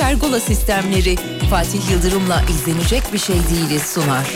Pergola sistemleri Fatih Yıldırım'la izlenecek bir şey değiliz sunar.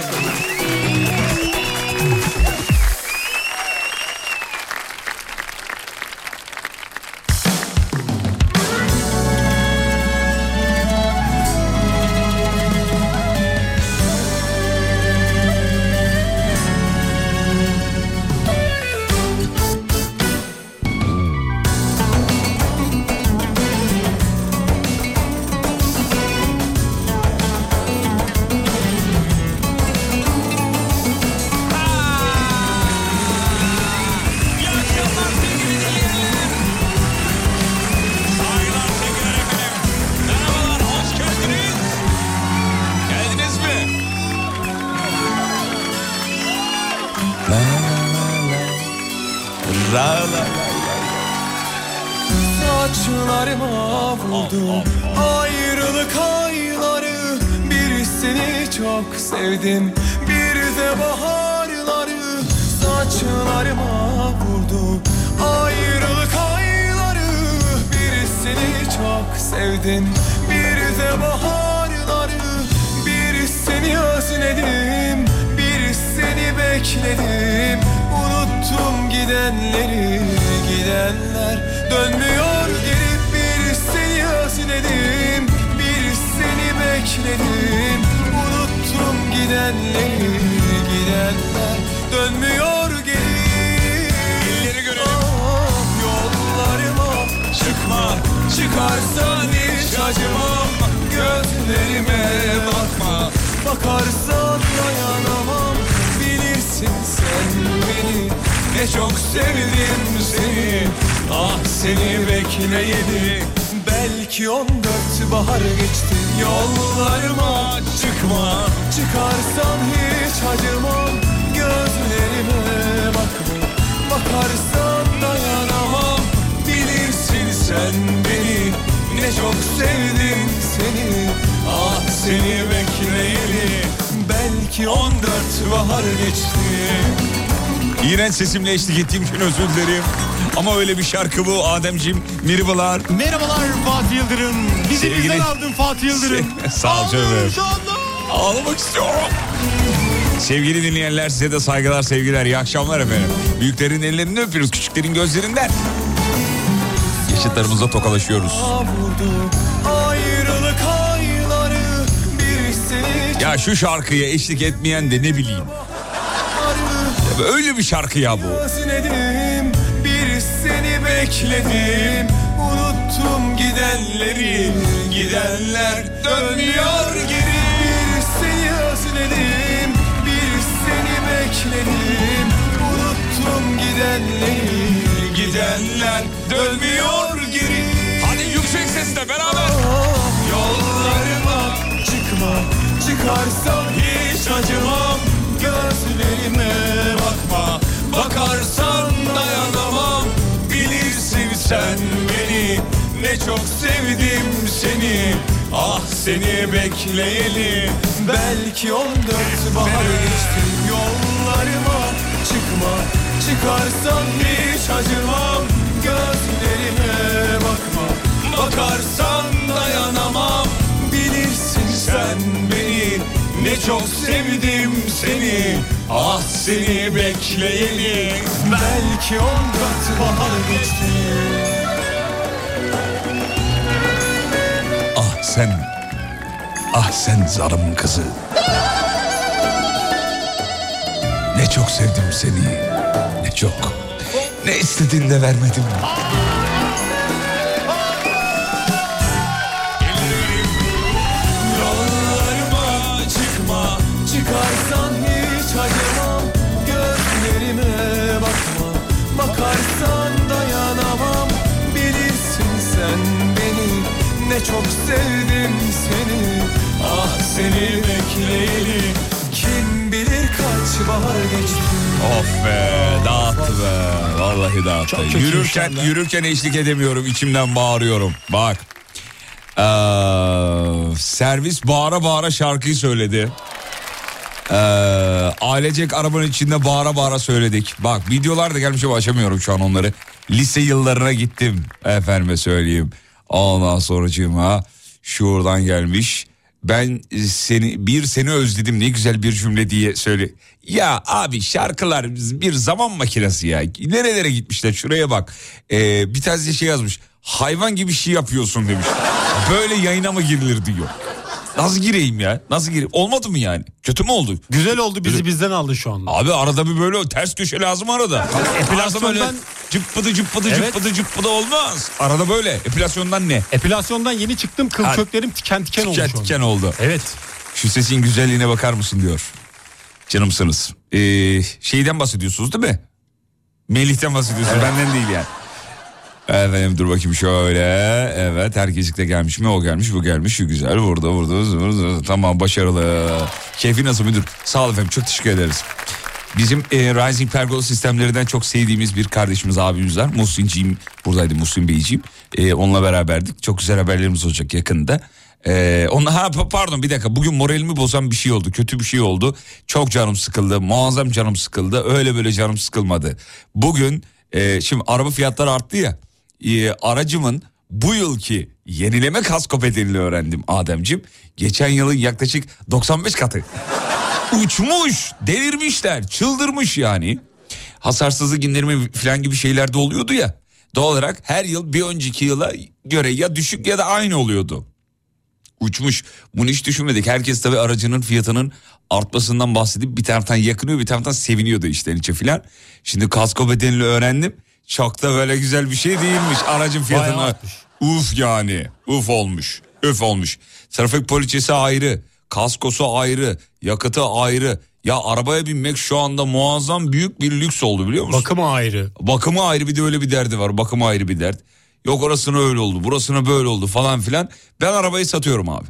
On dört bahar geçti İğrenç sesimle eşlik ettiğim için özür dilerim. Ama öyle bir şarkı bu Ademciğim. Merhabalar. Merhabalar Fatih Yıldırım. Bizi Sevgili- bizden aldın Fatih Yıldırım. Sağ ol canım. Ağlamak istiyorum. Sevgili dinleyenler size de saygılar sevgiler iyi akşamlar efendim. Büyüklerin ellerinden öpüyoruz küçüklerin gözlerinden. Yaşıtlarımızla tokalaşıyoruz. vurdu Ya şu şarkıya eşlik etmeyen de ne bileyim. Ya öyle bir şarkı ya bu. özledim Bir seni bekledim Unuttum gidenleri Gidenler dönmüyor geri Bir seni özledim Bir seni bekledim Unuttum gidenleri Gidenler dönmüyor geri Hadi yüksek sesle beraber. Çıkarsam hiç acımam Gözlerime bakma. Bakarsan dayanamam Bilirsin sen beni. Ne çok sevdim seni Ah seni bekleyeli. Belki on dört bahar geçti Yollarıma çıkma. Çıkarsan hiç acımam Gözlerime bakma. Bakarsan dayanamam Bilirsin sen beni Ne çok sevdim seni Ah seni bekleyeli Belki on kat bahar geçti Ah sen. Ah sen zarım kızı. Ne çok sevdim seni. Ne çok. Ne istedin de vermedim. Çok sevdim seni Ah seni bekleyeli Kim bilir kaç bahar geçti Of be dağıttı be. Vallahi dağıttı. Çok yürürken yürürken eşlik edemiyorum. içimden bağırıyorum. Bak. Ee, servis bağıra bağıra şarkıyı söyledi. Ee, ailecek arabanın içinde bağıra bağıra söyledik. Bak videolar da gelmiş ama açamıyorum şu an onları. Lise yıllarına gittim efendime söyleyeyim. Ondan sonracığıma şuradan gelmiş. Ben seni bir seni özledim ne güzel bir cümle diye söyle. Ya abi şarkılar bir zaman makinesi ya. Nerelere gitmişler şuraya bak. Ee, bir tanesi şey yazmış. Hayvan gibi şey yapıyorsun demiş. Böyle yayına mı girilir diyor. Nasıl gireyim ya? Nasıl gireyim? Olmadı mı yani? Kötü mü oldu? Güzel oldu bizi bizden aldı şu anda. Abi arada bir böyle ters köşe lazım arada. Arada böyle Epilasyondan- cıppıdı cıppıdı Evet. cıppıdı cıppıdı olmaz. Arada böyle. Epilasyondan ne? Epilasyondan yeni çıktım kıl Ha. köklerim tiken tiken Tiken anda. tiken oldu. Evet. Şu sesin güzelliğine bakar mısın diyor. Canımsınız. Ee, şeyden bahsediyorsunuz değil mi? Melih'ten bahsediyorsun benden değil yani. Efendim dur bakayım şöyle. Evet herkeslik de gelmiş mi? O gelmiş bu gelmiş şu güzel. Burada burada, burada. Tamam başarılı. Keyfi nasıl müdür? Sağ olun efendim çok teşekkür ederiz. Bizim e, Rising Pergola sistemlerinden çok sevdiğimiz bir kardeşimiz abimiz var. Muhsinciğim buradaydı Muhsin Beyciğim. E, onunla beraberdik. Çok güzel haberlerimiz olacak yakında. E, onunla, ha, pa- pardon bir dakika bugün moralimi bozan bir şey oldu. Kötü bir şey oldu. Çok canım sıkıldı. Muazzam canım sıkıldı. Öyle böyle canım sıkılmadı. Bugün e, şimdi araba fiyatları arttı ya. E, aracımın bu yılki yenileme kasko bedelini öğrendim Ademcim. Geçen yılın yaklaşık 95 katı. Uçmuş, delirmişler, çıldırmış yani. Hasarsızlık indirimi falan gibi şeyler de oluyordu ya. Doğal olarak her yıl bir önceki yıla göre ya düşük ya da aynı oluyordu. Uçmuş. Bunu hiç düşünmedik. Herkes tabii aracının fiyatının artmasından bahsedip bir taraftan yakınıyor bir taraftan seviniyordu işten içe filan. Şimdi kasko bedelini öğrendim. Çok da böyle güzel bir şey değilmiş aracın artmış. Uf yani. Uf olmuş. Öf olmuş. Trafik poliçesi ayrı. Kaskosu ayrı. Yakıtı ayrı. Ya arabaya binmek şu anda muazzam büyük bir lüks oldu biliyor musun? Bakımı ayrı. Bakımı ayrı bir de öyle bir derdi var. Bakımı ayrı bir dert. Yok orasına öyle oldu, burasına böyle oldu falan filan. Ben arabayı satıyorum abi.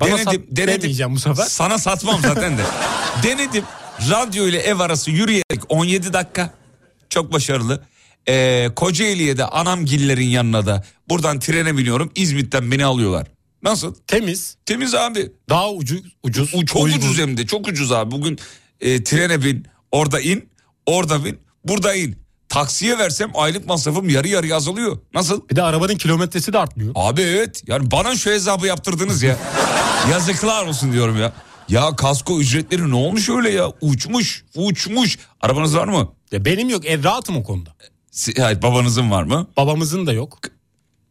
Bana sat demeyeceğim bu sefer. Sana satmam zaten de. denedim. Radyo ile ev arası yürüyerek 17 dakika. Çok başarılı. Ee, Kocaeli'ye de anamgillerin yanına da buradan trene biniyorum. İzmit'ten beni alıyorlar. Nasıl? Temiz. Temiz abi. Daha ucuz. ucuz U- çok uygun. ucuz hem de çok ucuz abi. Bugün e, trene bin, orada in, orada bin, burada in. Taksiye versem aylık masrafım yarı yarıya azalıyor. Nasıl? Bir de arabanın kilometresi de artmıyor. Abi evet. Yani bana şu hesabı yaptırdınız ya. Yazıklar olsun diyorum ya. Ya kasko ücretleri ne olmuş öyle ya? Uçmuş, uçmuş. Arabanız var mı? Ya benim yok. Ev rahatım o konuda. Si- Hayır babanızın var mı? Babamızın da yok.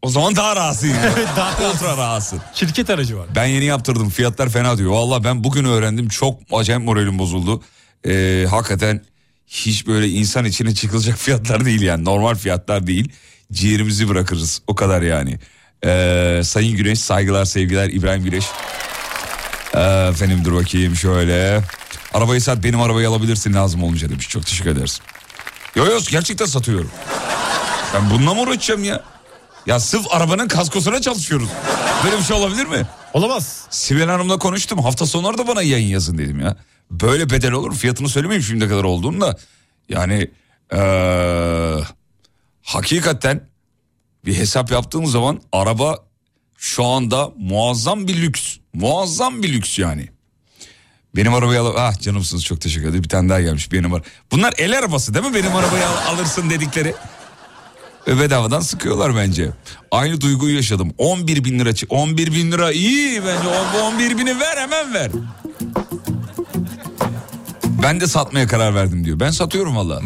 O zaman daha rahatsın. Evet, daha Ultra rahatsın. Şirket aracı var. Ben yeni yaptırdım fiyatlar fena diyor. Valla ben bugün öğrendim çok acayip moralim bozuldu. Ee, hakikaten hiç böyle insan içine çıkılacak fiyatlar değil yani normal fiyatlar değil. Ciğerimizi bırakırız o kadar yani. Ee, Sayın Güneş saygılar sevgiler İbrahim Güneş. Efendim dur bakayım şöyle. Arabayı sat benim arabayı alabilirsin lazım olunca demiş. Çok teşekkür ederiz. Yo yo gerçekten satıyorum. Ben bununla mı uğraşacağım ya? Ya sırf arabanın kaskosuna çalışıyoruz. Böyle bir şey olabilir mi? Olamaz. Sibel Hanım'la konuştum. Hafta sonları da bana yayın yazın dedim ya. Böyle bedel olur. Fiyatını söylemeyeyim şimdiye kadar olduğunu da. Yani ee, hakikaten bir hesap yaptığımız zaman araba şu anda muazzam bir lüks. Muazzam bir lüks yani. Benim arabayı al... Ah canımsınız çok teşekkür ederim. Bir tane daha gelmiş benim var. Bunlar el arabası değil mi benim arabayı al- alırsın dedikleri? Ve bedavadan sıkıyorlar bence. Aynı duyguyu yaşadım. 11 bin lira. çı- 11 bin lira iyi bence. O- bu 11 bini ver hemen ver. Ben de satmaya karar verdim diyor. Ben satıyorum valla.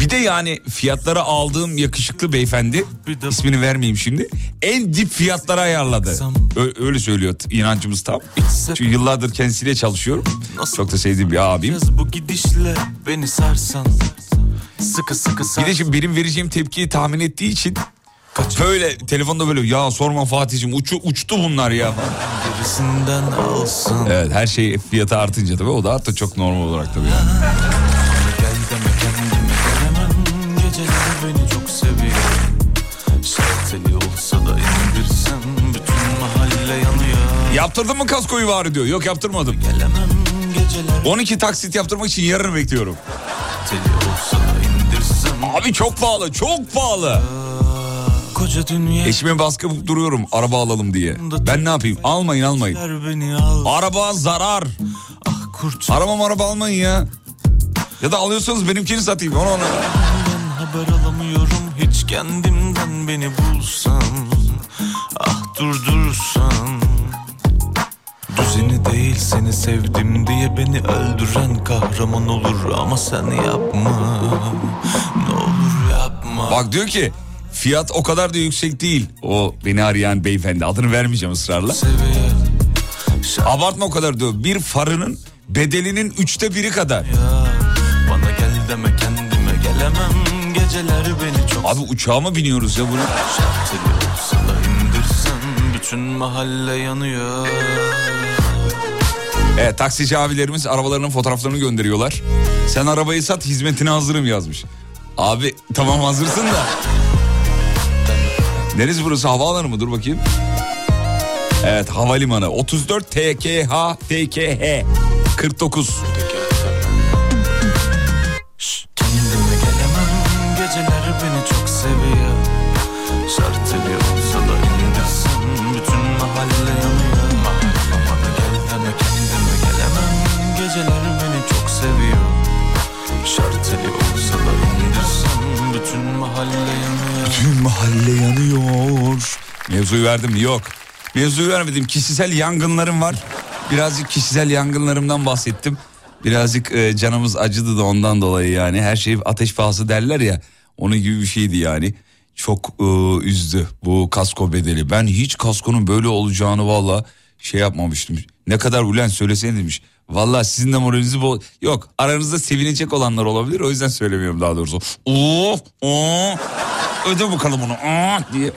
Bir de yani fiyatlara aldığım yakışıklı beyefendi ismini vermeyeyim şimdi. En dip fiyatlara ayarladı. Ö- öyle söylüyor inancımız tam. Çünkü yıllardır kendisiyle çalışıyorum. Çok da sevdiğim bir abim. Bu gidişle beni sarsan Sıkı sıkı Bir sarsan de şimdi benim vereceğim tepkiyi tahmin ettiği için böyle telefonda böyle ya sorma Fatih'cim uçu, uçtu bunlar ya. gerisinden alsın Evet her şey fiyatı artınca tabii o da arttı çok normal olarak tabii yani. Gel deme kendime gelemem Geceleri beni çok seviyorum Şarteli olsa da indirsen Bütün mahalle yanıyor Yaptırdın mı kaskoyu bari diyor. Yok yaptırmadım. Gelemem geceler 12 taksit yaptırmak için yarın bekliyorum. Abi çok pahalı çok pahalı. Koca dünya Eşime baskı duruyorum araba alalım diye. Ben ne yapayım almayın almayın. Araba zarar. Ah kurt Araba araba almayın ya. Ya da alıyorsanız benimkini satayım. Onu ona. Haber alamıyorum hiç kendimden beni bulsan Ah durdursan Düzeni değil seni sevdim diye beni öldüren kahraman olur ama sen yapma Ne olur yapma Bak diyor ki fiyat o kadar da yüksek değil. O beni arayan beyefendi adını vermeyeceğim ısrarla. Abartma o kadar diyor. Bir farının bedelinin üçte biri kadar. Bana gel deme kendime gelemem Geceler beni çok Abi uçağa mı biniyoruz ya bunu? Bütün mahalle yanıyor Evet taksici abilerimiz arabalarının fotoğraflarını gönderiyorlar. Sen arabayı sat hizmetine hazırım yazmış. Abi tamam hazırsın da. Neresi burası havaalanı mı dur bakayım. Evet havalimanı 34 TKH TKH 49. Mevzuyu verdim? Yok. Mevzuyu vermedim. Kişisel yangınlarım var. Birazcık kişisel yangınlarımdan bahsettim. Birazcık e, canımız acıdı da ondan dolayı yani. Her şey ateş pahası derler ya. Onun gibi bir şeydi yani. Çok e, üzdü bu kasko bedeli. Ben hiç kaskonun böyle olacağını valla şey yapmamıştım. Ne kadar ulen söylesene demiş. Valla sizin de moralinizi bo... Yok aranızda sevinecek olanlar olabilir. O yüzden söylemiyorum daha doğrusu. Oo, oo. Öde bakalım onu. Aa, diye.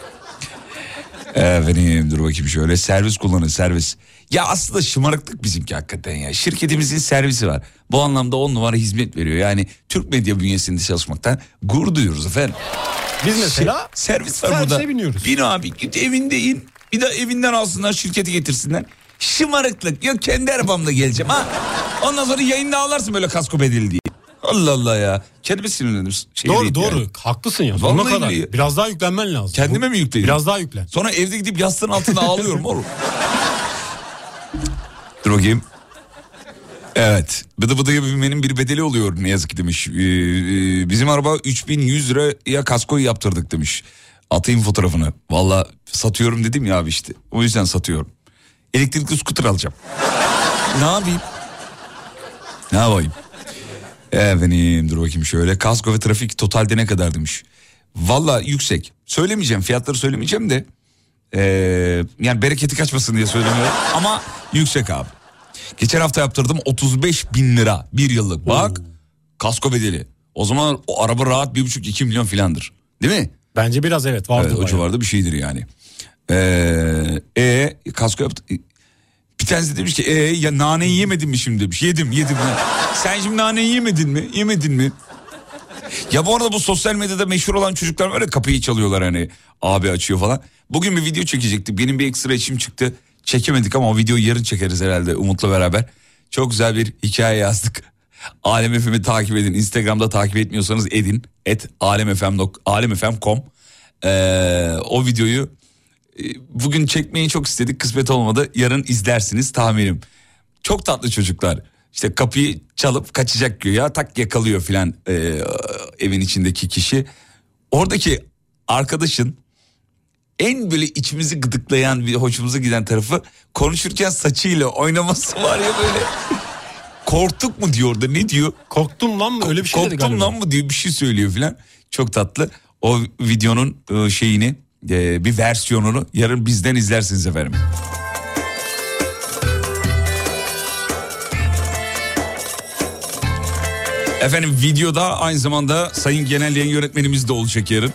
Efendim dur bakayım şöyle servis kullanın servis. Ya aslında şımarıklık bizimki hakikaten ya. Şirketimizin servisi var. Bu anlamda on numara hizmet veriyor. Yani Türk medya bünyesinde çalışmaktan gurur duyuyoruz efendim. Biz mesela Şey, servis var burada. biniyoruz. Bin abi git evinde in. Bir de evinden alsınlar şirketi getirsinler. Şımarıklık. Yok kendi arabamla geleceğim ha. Ondan sonra yayında ağlarsın böyle kasko bedeli diye. Allah Allah ya. Kendime sinirlendim. Şey doğru doğru yani. haklısın ya. Sonuna Vallahi kadar. billahi. Biraz daha yüklenmen lazım. Kendime mi yükleyeyim? Biraz daha yüklen. Sonra evde gidip yastığın altına ağlıyorum oğlum. Dur bakayım. Evet. Bıdı bıdıya binmenin bir bedeli oluyor ne yazık ki demiş. Ee, e, bizim araba 3100 liraya kaskoyu yaptırdık demiş. Atayım fotoğrafını. Valla satıyorum dedim ya abi işte. O yüzden satıyorum. Elektrikli scooter alacağım. ne yapayım? Ne yapayım? Efendim dur bakayım şöyle. Kasko ve trafik totalde ne kadar demiş. Valla yüksek. Söylemeyeceğim fiyatları söylemeyeceğim de. Ee, yani bereketi kaçmasın diye söylemiyorum. Ama yüksek abi. Geçen hafta yaptırdım 35 bin lira bir yıllık. Bak kasko bedeli. O zaman o araba rahat bir buçuk iki milyon filandır. Değil mi? Bence biraz evet vardı Evet, o civarda bir şeydir yani. Ee, e, kasko yaptı. Tanesi demiş ki e, ya naneyi yemedin mi şimdi demiş. Yedim yedim. Sen şimdi naneyi yemedin mi? Yemedin mi? Ya bu arada bu sosyal medyada meşhur olan çocuklar var ya kapıyı çalıyorlar hani abi açıyor falan. Bugün bir video çekecektik. Benim bir ekstra işim çıktı. Çekemedik ama o videoyu yarın çekeriz herhalde Umut'la beraber. Çok güzel bir hikaye yazdık. Alem FM'i takip edin. Instagram'da takip etmiyorsanız edin. Et alemfm. alemfm.com ee, O videoyu bugün çekmeyi çok istedik. Kısmet olmadı. Yarın izlersiniz tahminim. Çok tatlı çocuklar. İşte kapıyı çalıp kaçacak güya tak yakalıyor filan e, evin içindeki kişi. Oradaki arkadaşın en böyle içimizi gıdıklayan bir hoşumuza giden tarafı konuşurken saçıyla oynaması var ya böyle. Korktuk mu diyor da ne diyor? Korktum lan mı? Öyle bir şey dedi Korktum galiba. lan mı diyor bir şey söylüyor filan. Çok tatlı. O videonun e, şeyini e, bir versiyonunu yarın bizden izlersiniz efendim. Efendim videoda aynı zamanda Sayın Genel Yayın Yönetmenimiz de olacak yarın.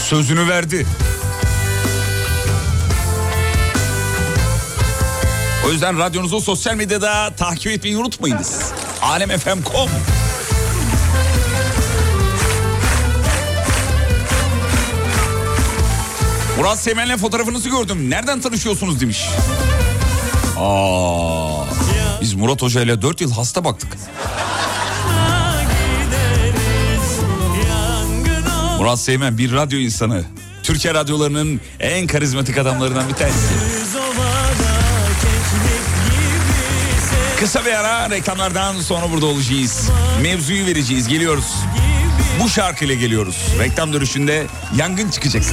Sözünü verdi. O yüzden radyonuzu sosyal medyada takip etmeyi unutmayınız. Alemfm.com Murat Semen'le fotoğrafınızı gördüm. Nereden tanışıyorsunuz demiş. Aa, biz Murat Hoca ile 4 yıl hasta baktık. Murat Seymen bir radyo insanı. Türkiye radyolarının en karizmatik adamlarından bir tanesi. Kısa bir ara reklamlardan sonra burada olacağız. Mevzuyu vereceğiz. Geliyoruz. Bu şarkıyla geliyoruz. Reklam dönüşünde yangın çıkacak. Kış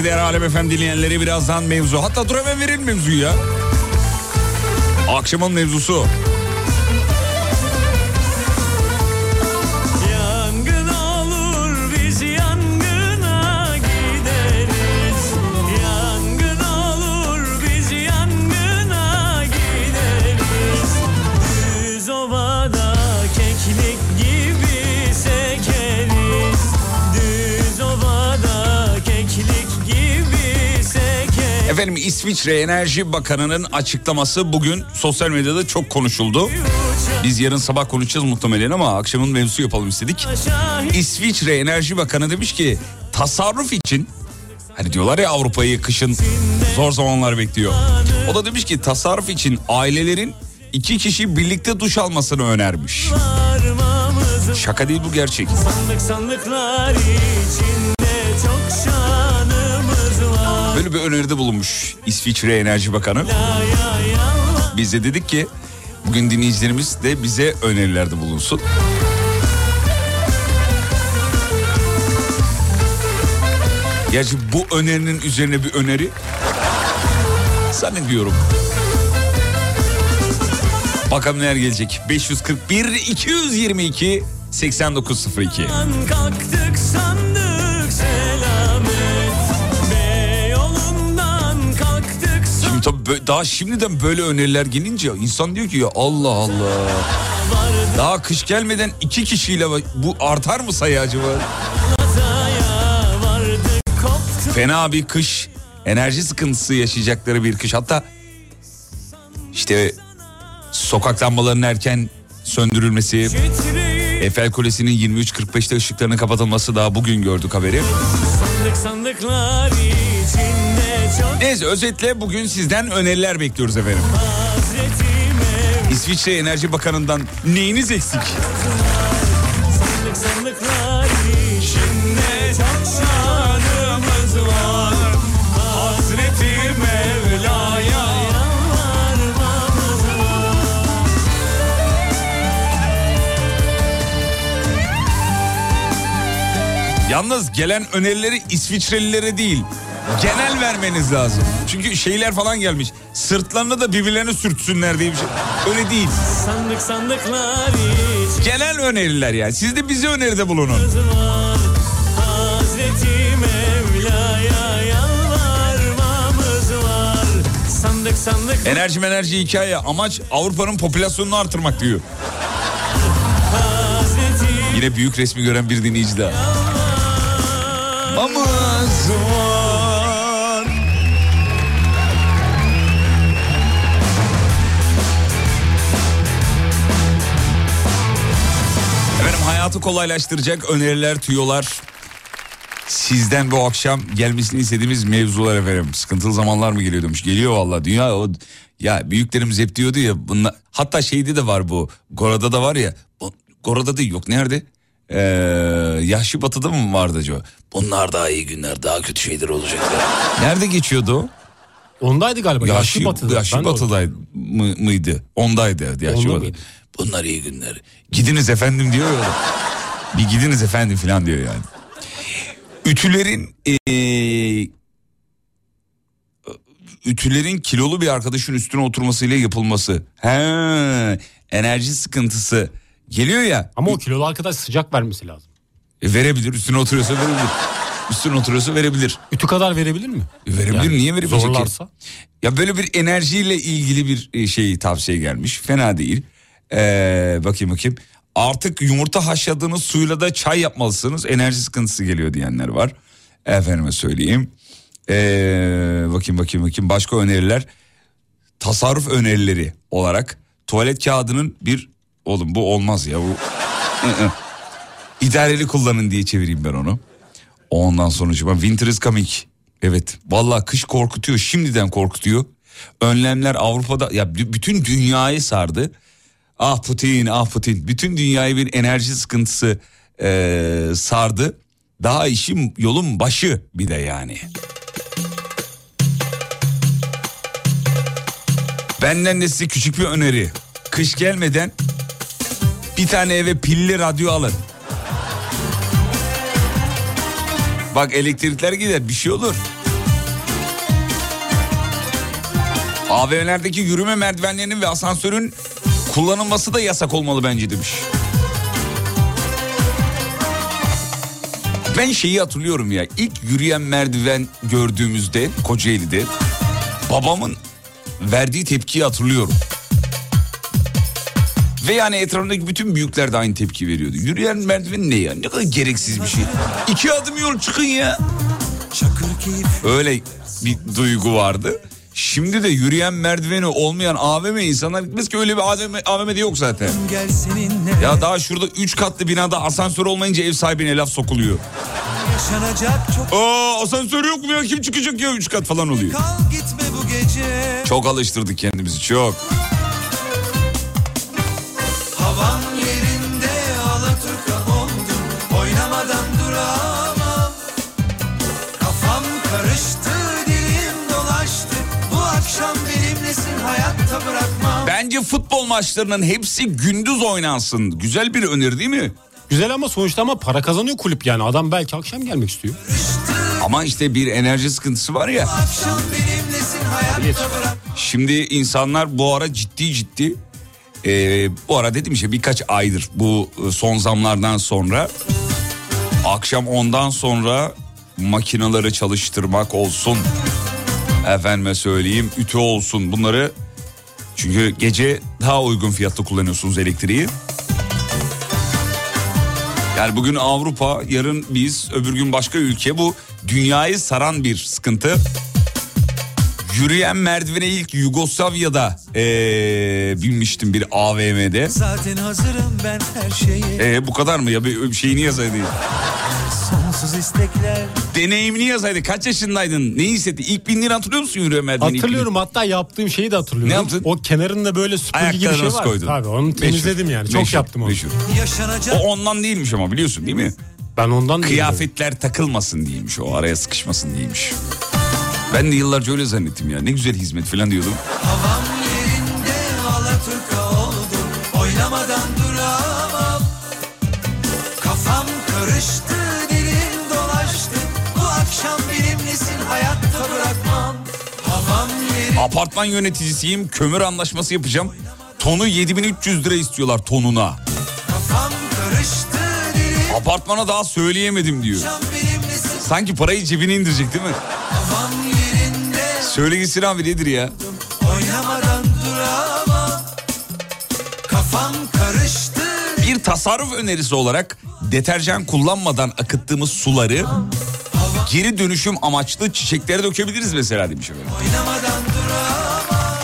Saygıdeğer Alem Efem dinleyenleri birazdan mevzu. Hatta dur hemen verelim mevzuyu ya. Akşamın mevzusu. Efendim İsviçre Enerji Bakanı'nın açıklaması bugün sosyal medyada çok konuşuldu. Biz yarın sabah konuşacağız muhtemelen ama akşamın mevzusu yapalım istedik. İsviçre Enerji Bakanı demiş ki tasarruf için hani diyorlar ya Avrupa'yı kışın zor zamanlar bekliyor. O da demiş ki tasarruf için ailelerin iki kişi birlikte duş almasını önermiş. Şaka değil bu gerçek. Sandık sandıklar içinde var Böyle bir öneride bulunmuş İsviçre Enerji Bakanı. Biz de dedik ki bugün dinleyicilerimiz de bize önerilerde bulunsun. Gerçi bu önerinin üzerine bir öneri zannediyorum. Bakalım neler gelecek. 541 222 8902. Kalktık daha şimdiden böyle öneriler gelince insan diyor ki ya Allah Allah. Daha kış gelmeden iki kişiyle bu artar mı sayı acaba? Fena bir kış, enerji sıkıntısı yaşayacakları bir kış. Hatta işte sokak lambalarının erken söndürülmesi, Eiffel Kulesi'nin 23.45'te ışıklarının kapatılması daha bugün gördük haberi. sandık sandıklar çok Neyse özetle bugün sizden öneriler bekliyoruz efendim. İsviçre Enerji Bakanı'ndan neyiniz eksik? Yalnız gelen önerileri İsviçrelilere değil genel vermeniz lazım. Çünkü şeyler falan gelmiş. Sırtlarını da birbirlerine sürtsünler diye bir şey. Öyle değil. Sandık sandıklar içinde Genel öneriler yani. Siz de bize öneride bulunun. Sandık sandık Enerji enerji hikaye amaç Avrupa'nın popülasyonunu artırmak diyor. Yine büyük resmi gören bir dinleyici daha. Var. Hayatı kolaylaştıracak öneriler, tüyolar. Sizden bu akşam gelmesini istediğimiz mevzular efendim. Sıkıntılı zamanlar mı geliyor demiş. Geliyor valla dünya o ya büyüklerimiz hep diyordu ya bunlar hatta şeyde de var bu. Gora'da da var ya. Gora'da değil yok nerede? Ee, Yahşi Batı'da mı vardı acaba? Bunlar daha iyi günler, daha kötü şeyler olacak. Nerede geçiyordu? Ondaydı galiba. Yahşi, Yaşlı Batı'da. Yahşi mı- mıydı? Ondaydı Yahşi Onda Batı. mıydı? Bunlar iyi günler. Gidiniz efendim diyor ya. Bir gidiniz efendim falan diyor yani. Ütülerin eee, ütülerin kilolu bir arkadaşın üstüne oturmasıyla yapılması. He, enerji sıkıntısı geliyor ya. Ama o kilolu arkadaş sıcak vermesi lazım. E, verebilir üstüne oturuyorsa verebilir. Üstüne oturuyorsa verebilir. Ütü kadar verebilir mi? Verebilir Yani niye veremeyecek ki? Zorlarsa. Ya böyle bir enerjiyle ilgili bir e, şey tavsiye gelmiş. Fena değil. Ee, bakayım bakayım. Artık yumurta haşladığınız suyla da çay yapmalısınız. Enerji sıkıntısı geliyor diyenler var. Efendime söyleyeyim. Ee, bakayım bakayım bakayım başka öneriler. Tasarruf önerileri olarak tuvalet kağıdının bir oğlum bu olmaz ya bu. İdareli kullanın diye çevireyim ben onu. Ondan sonra winter is coming. Evet vallahi kış korkutuyor şimdiden korkutuyor. Önlemler Avrupa'da ya bütün dünyayı sardı. Ah Putin ah Putin bütün dünyayı bir enerji sıkıntısı eee, sardı. Daha işim yolun başı bir de yani. Benden de size küçük bir öneri. Kış gelmeden bir tane eve pilli radyo alın. Bak elektrikler gider bir şey olur. AVM'lerdeki yürüme merdivenlerinin ve asansörün kullanılması da yasak olmalı bence demiş. Ben şeyi hatırlıyorum ya ilk yürüyen merdiven gördüğümüzde Kocaeli'de babamın verdiği tepkiyi hatırlıyorum. Ve yani etrafındaki bütün büyükler de aynı tepki veriyordu. Yürüyen merdiven ne ya? Ne kadar gereksiz bir şey. İki adım yol çıkın ya. Öyle bir duygu vardı. Şimdi de yürüyen merdiveni olmayan AVM insanlar gitmez ki öyle bir AVM, AVM'de yok zaten. Ya daha şurada 3 katlı binada asansör olmayınca ev sahibine laf sokuluyor. çok Aa asansör yok mu ya kim çıkacak ya 3 kat falan oluyor. Çok alıştırdık kendimizi çok. Bence futbol maçlarının hepsi gündüz oynansın. Güzel bir öneri değil mi? Güzel ama sonuçta ama para kazanıyor kulüp yani. Adam belki akşam gelmek istiyor. Ama işte bir enerji sıkıntısı var ya. Şimdi insanlar bu ara ciddi ciddi e, bu ara dedim işte birkaç aydır bu e, son zamlardan sonra akşam ondan sonra makinaları çalıştırmak olsun efendime söyleyeyim ütü olsun bunları çünkü gece daha uygun fiyatlı kullanıyorsunuz elektriği. Yani bugün Avrupa, yarın biz, öbür gün başka ülke bu dünyayı saran bir sıkıntı. Yürüyen merdivene ilk Yugoslavya'da ee, binmiştim bir AVM'de. Zaten hazırım ben her şeye Ee, bu kadar mı ya bir bir şeyini yazaydı. Sonsuz istekler Deneyimini yazaydı. Kaç yaşındaydın? Ne hissetti? İlk bindiğini hatırlıyor musun yürüyen merdiveni? ilk Hatırlıyorum hatta yaptığım şeyi de hatırlıyorum. Ne yaptın? O kenarında böyle süpürge gibi bir şey var. koydun. Tabii onu temizledim Meşhur, yani. Çok meşhur, yaptım onu. meşhur. yaşanacak O ondan değilmiş ama biliyorsun değil mi? Ben ondan değilim. Kıyafetler takılmasın diyeymiş o araya sıkışmasın diyeymiş. Ben de yıllarca öyle zannettim ya. Ne güzel hizmet falan diyordum. Havam yerinde alaturka oldum Oynamadan duramam Kafam karıştı hayatta bırakmam Apartman yöneticisiyim. Kömür anlaşması yapacağım. Tonu 7300 lira istiyorlar tonuna. Apartmana daha söyleyemedim diyor. Sanki parayı cebine indirecek değil mi? Söyle gitsin abi nedir ya? Oynamadan Kafam karıştı Bir tasarruf önerisi olarak deterjan kullanmadan akıttığımız suları geri dönüşüm amaçlı çiçeklere dökebiliriz mesela demiş efendim. Oynamadan duramam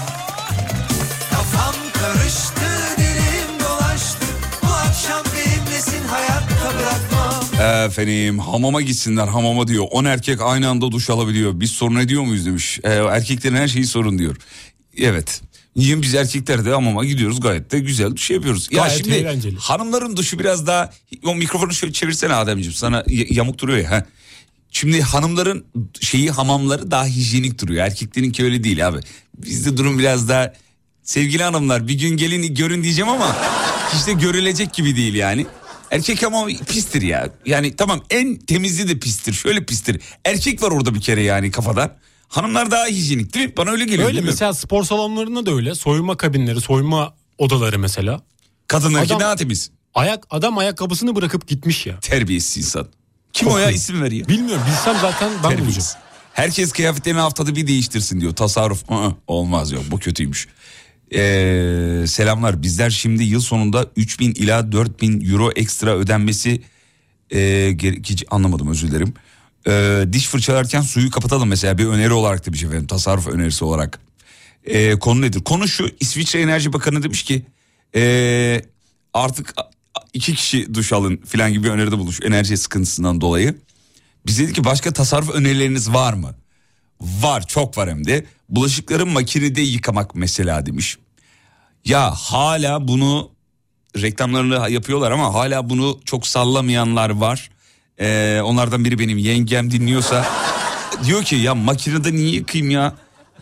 Kafam karıştı dilim dolaştı Bu akşam benimlesin hayatta bırakmam Efendim hamama gitsinler hamama diyor. 10 erkek aynı anda duş alabiliyor. Biz sorun ediyor muyuz demiş. Ee, erkeklerin her şeyi sorun diyor. Evet. Niye biz erkekler de hamama gidiyoruz gayet de güzel duş yapıyoruz. Ya Gayet şimdi eğlenceli. hanımların duşu biraz daha o mikrofonu şöyle çevirsene Ademciğim sana yamuk duruyor ya. ha. Şimdi hanımların şeyi hamamları daha hijyenik duruyor. Erkeklerinki öyle değil abi. Bizde durum biraz daha sevgili hanımlar bir gün gelin görün diyeceğim ama işte görülecek gibi değil yani. Erkek hamamı pistir ya. Yani tamam en temizliği de pistir. Şöyle pistir. Erkek var orada bir kere yani kafada. Hanımlar daha hijyenik değil mi? Bana öyle geliyor. Öyle mesela spor salonlarında da öyle. Soyunma kabinleri, soyunma odaları mesela. Kadınlarınki Adam- daha temiz. Ayak adam ayakkabısını bırakıp gitmiş ya. Terbiyesiz insan. Kim o ya isim ver ya. Bilmiyorum bilsem zaten ben bulacağım. Terbiyesiz. Herkes kıyafetlerini haftada bir değiştirsin diyor. Tasarruf Aa, olmaz yok bu kötüymüş. Ee, selamlar. Bizler şimdi yıl sonunda 3000 ila 4000 euro ekstra ödenmesi e, gere- hiç anlamadım özür dilerim. Ee, diş fırçalarken suyu kapatalım mesela bir öneri olarak demiş efendim tasarruf önerisi olarak. Ee, konu nedir? Konu şu İsviçre Enerji Bakanı demiş ki ee, artık iki kişi duş alın filan gibi öneride bulmuş enerji sıkıntısından dolayı. Biz dedik ki başka tasarruf önerileriniz var mı? Var çok var hem de. Bulaşıkları makinede yıkamak mesela demiş. Ya hala bunu reklamlarını yapıyorlar ama hala bunu çok sallamayanlar var. Ee, onlardan biri benim yengem dinliyorsa diyor ki ya makinede niye yıkayayım ya?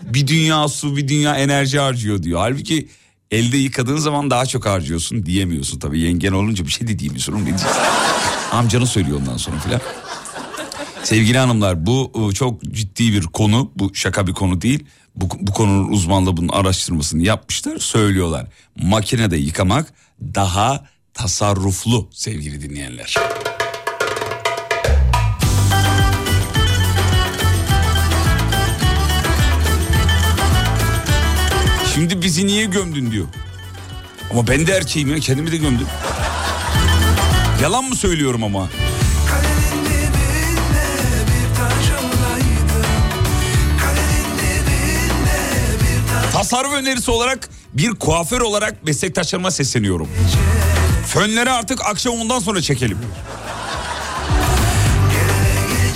Bir dünya su bir dünya enerji harcıyor diyor. Halbuki elde yıkadığın zaman daha çok harcıyorsun diyemiyorsun tabii. Yengen olunca bir şey de diyemiyorsun. oğlum? Amcanı söylüyor ondan sonra filan. Sevgili hanımlar bu e, çok ciddi bir konu. Bu şaka bir konu değil. Bu, bu konunun uzmanlığı bunun araştırmasını yapmışlar söylüyorlar. Makinede yıkamak daha tasarruflu sevgili dinleyenler. Şimdi bizi niye gömdün diyor. Ama ben de erkeğim ya kendimi de gömdüm. Yalan mı söylüyorum ama? Tasarruf önerisi olarak bir kuaför olarak meslektaşlarıma sesleniyorum. Fönleri artık akşam ondan sonra çekelim.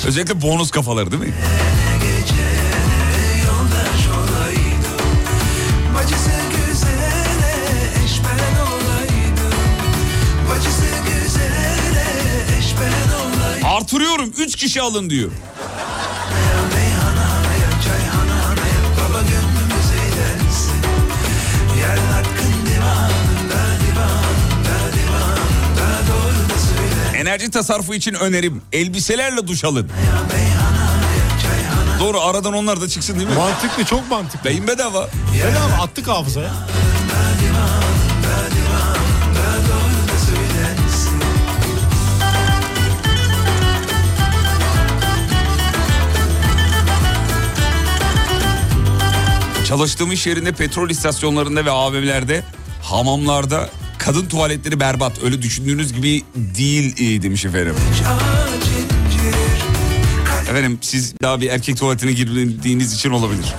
Özellikle bonus kafaları değil mi? Divanında divanında Doğru da söyle Enerji tasarrufu için önerim elbiselerle duş alın. Doğru aradan onlar da çıksın değil mi? Mantıklı çok mantıklı. Beyin bedava. Bedava attık hafızaya. Çalıştığım iş yerinde petrol istasyonlarında ve AVM'lerde hamamlarda kadın tuvaletleri berbat. Öyle düşündüğünüz gibi değil e, demiş efendim. Efendim siz daha bir erkek tuvaletine girdiğiniz için olabilir.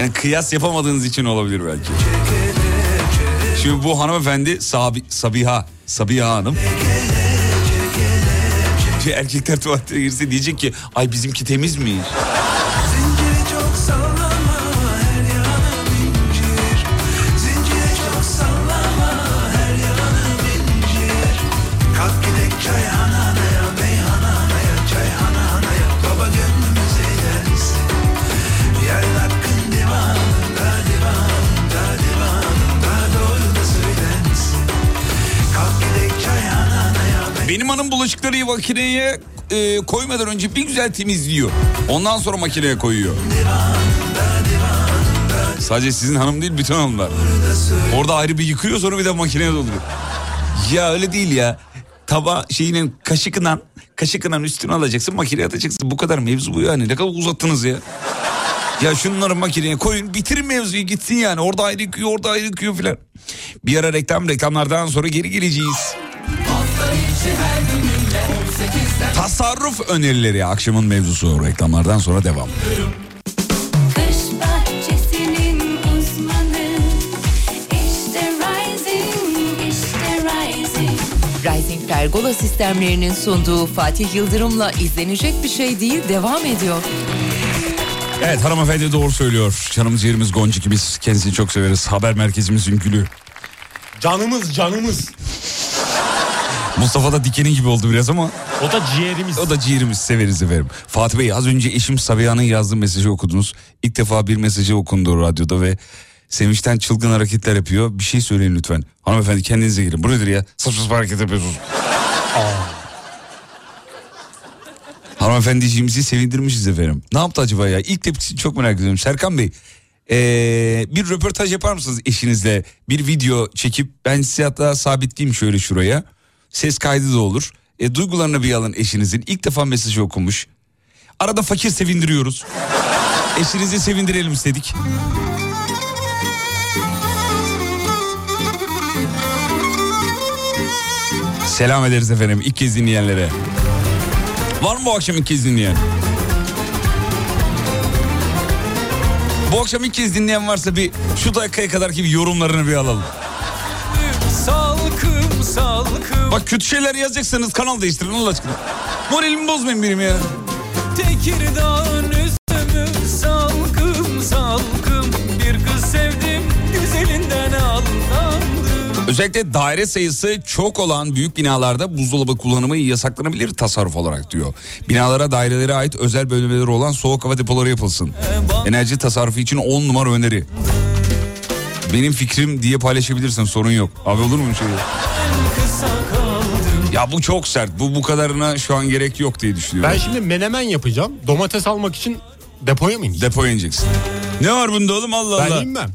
Yani kıyas yapamadığınız için olabilir belki. Şimdi bu hanımefendi Sabi, Sabiha, Sabiha Hanım. Bir erkekler tuvaletine girse diyecek ki ay bizimki temiz mi? Benim hanım bulaşıkları makineye e, koymadan önce bir güzel temizliyor. Ondan sonra makineye koyuyor. Sadece sizin hanım değil bütün hanımlar. Orada ayrı bir yıkıyor sonra bir de makineye dolduruyor. Ya öyle değil ya. Taba şeyinin kaşıkla kaşıkla üstüne alacaksın makineye atacaksın. Bu kadar mevzu bu yani. Ne kadar uzattınız ya. Ya şunları makineye koyun bitirin mevzuyu gitsin yani. Orada ayrı yıkıyor orada ayrı yıkıyor filan. Bir ara reklam reklamlardan sonra geri geleceğiz. Tasarruf önerileri akşamın mevzusu reklamlardan sonra devam. Uzmanı işte Rising, işte Rising. Rising Pergola sistemlerinin sunduğu Fatih Yıldırım'la izlenecek bir şey değil devam ediyor. Evet hanımefendi doğru söylüyor. Canımız yerimiz Gonca ki biz kendisini çok severiz. Haber merkezimizin gülü. Canımız canımız. Mustafa da dikenin gibi oldu biraz ama O da ciğerimiz. o da ciğerimiz severiz efendim. Fatih Bey az önce eşim Sabiha'nın yazdığı mesajı okudunuz. İlk defa bir mesajı okundu radyoda ve sevinçten çılgın hareketler yapıyor. Bir şey söyleyin lütfen. Hanımefendi kendinize gelin. Bu nedir ya? Saçma sapan hareket yapıyorsunuz. Hanımefendiciğimizi sevindirmişiz efendim. Ne yaptı acaba ya? İlk tepkisini çok merak ediyorum. Serkan Bey ee, bir röportaj yapar mısınız eşinizle? Bir video çekip ben size hatta sabitleyeyim şöyle şuraya. Ses kaydı da olur. E, duygularını bir alın eşinizin. İlk defa mesajı okumuş. Arada fakir sevindiriyoruz. Eşinizi sevindirelim istedik. Selam ederiz efendim ilk kez dinleyenlere. Var mı bu akşam ilk kez dinleyen? Bu akşam ilk kez dinleyen varsa bir şu dakikaya kadar gibi yorumlarını bir alalım. Salkım salkım Bak kötü şeyler yazacaksanız kanal değiştirin Allah aşkına. Moralimi bozmayın benim ya. Tekirdağ'ın üzümü salkım salkım Bir kız sevdim güzelinden aldandım Özellikle daire sayısı çok olan büyük binalarda buzdolabı kullanımı yasaklanabilir tasarruf olarak diyor. Binalara dairelere ait özel bölmeleri olan soğuk hava depoları yapılsın. Enerji tasarrufu için 10 numara öneri. Benim fikrim diye paylaşabilirsin sorun yok. Abi olur mu şey? Ya bu çok sert. Bu bu kadarına şu an gerek yok diye düşünüyorum. Ben şimdi menemen yapacağım. Domates almak için depoya mı ineceğim? Depoya ineceksin. Ne var bunda oğlum Allah Ben Allah. inmem.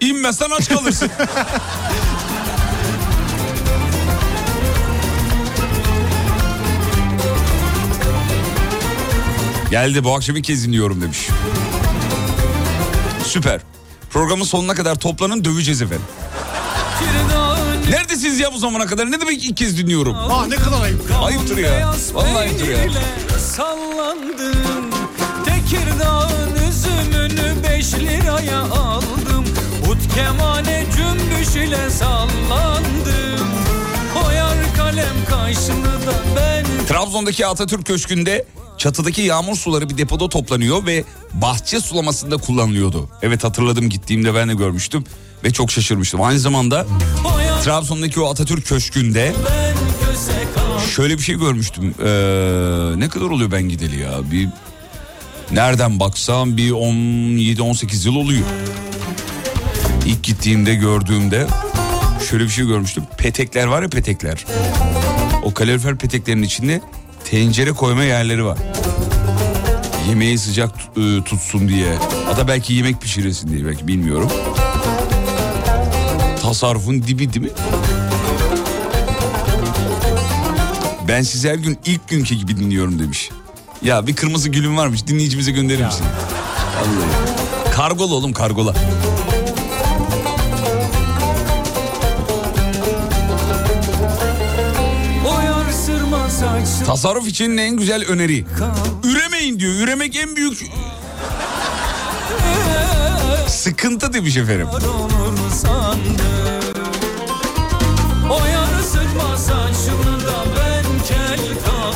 İnmezsen aç kalırsın. Geldi bu akşam ilk kez dinliyorum demiş. Süper. Programın sonuna kadar toplanın döveceğiz efendim. Neredesiniz ya bu zamana kadar? Ne demek ilk kez dinliyorum? Aa ne kadar ayıp. Ayıptır ya. Vallahi ayıptır ya. Sallandım Tekirdağ'ın üzümünü beş liraya aldım Ut kemane cümbüş ile sallandım Koyar kalem kaşını da ben Trabzon'daki Atatürk Köşkü'nde çatıdaki yağmur suları bir depoda toplanıyor ve bahçe sulamasında kullanılıyordu. Evet hatırladım gittiğimde ben de görmüştüm ve çok şaşırmıştım. Aynı zamanda Koyar Trabzon'daki o Atatürk Köşkü'nde şöyle bir şey görmüştüm. Ee, ne kadar oluyor ben gideli ya? Bir nereden baksam bir 17-18 yıl oluyor. İlk gittiğimde gördüğümde şöyle bir şey görmüştüm. Petekler var ya petekler. O kalorifer peteklerin içinde tencere koyma yerleri var. Yemeği sıcak e, tutsun diye. Hatta belki yemek pişiresin diye belki bilmiyorum. Tasarrufun dibi değil mi? Ben sizi her gün ilk günkü gibi dinliyorum demiş. Ya bir kırmızı gülüm varmış dinleyicimize gönderir misin? Vallahi. Kargola oğlum kargola. Tasarruf için en güzel öneri. Üremeyin diyor. Üremek en büyük sıkıntı demiş efendim.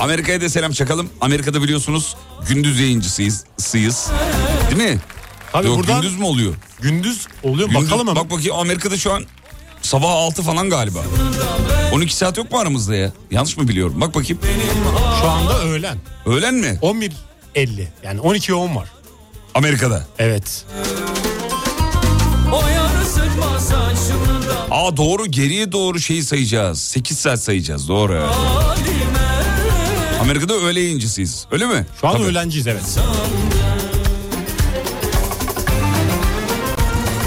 Amerika'ya da selam çakalım. Amerika'da biliyorsunuz gündüz yayıncısıyız. Sıyız. Değil mi? Abi Yok buradan gündüz mü oluyor? gündüz oluyor. Gündüz- Bakalım hemen. Bak bakayım Amerika'da şu an sabah 6 falan galiba. 12 saat yok mu aramızda ya? Yanlış mı biliyorum? Bak bakayım. Şu anda öğlen. Öğlen mi? 11.50 yani 12'ye 10 var. Amerika'da. Evet. Aa doğru geriye doğru şeyi sayacağız. 8 saat sayacağız doğru. halime Amerika'da öğle yayıncısıyız. Öyle mi? Şu an Tabii. öğlenciyiz evet.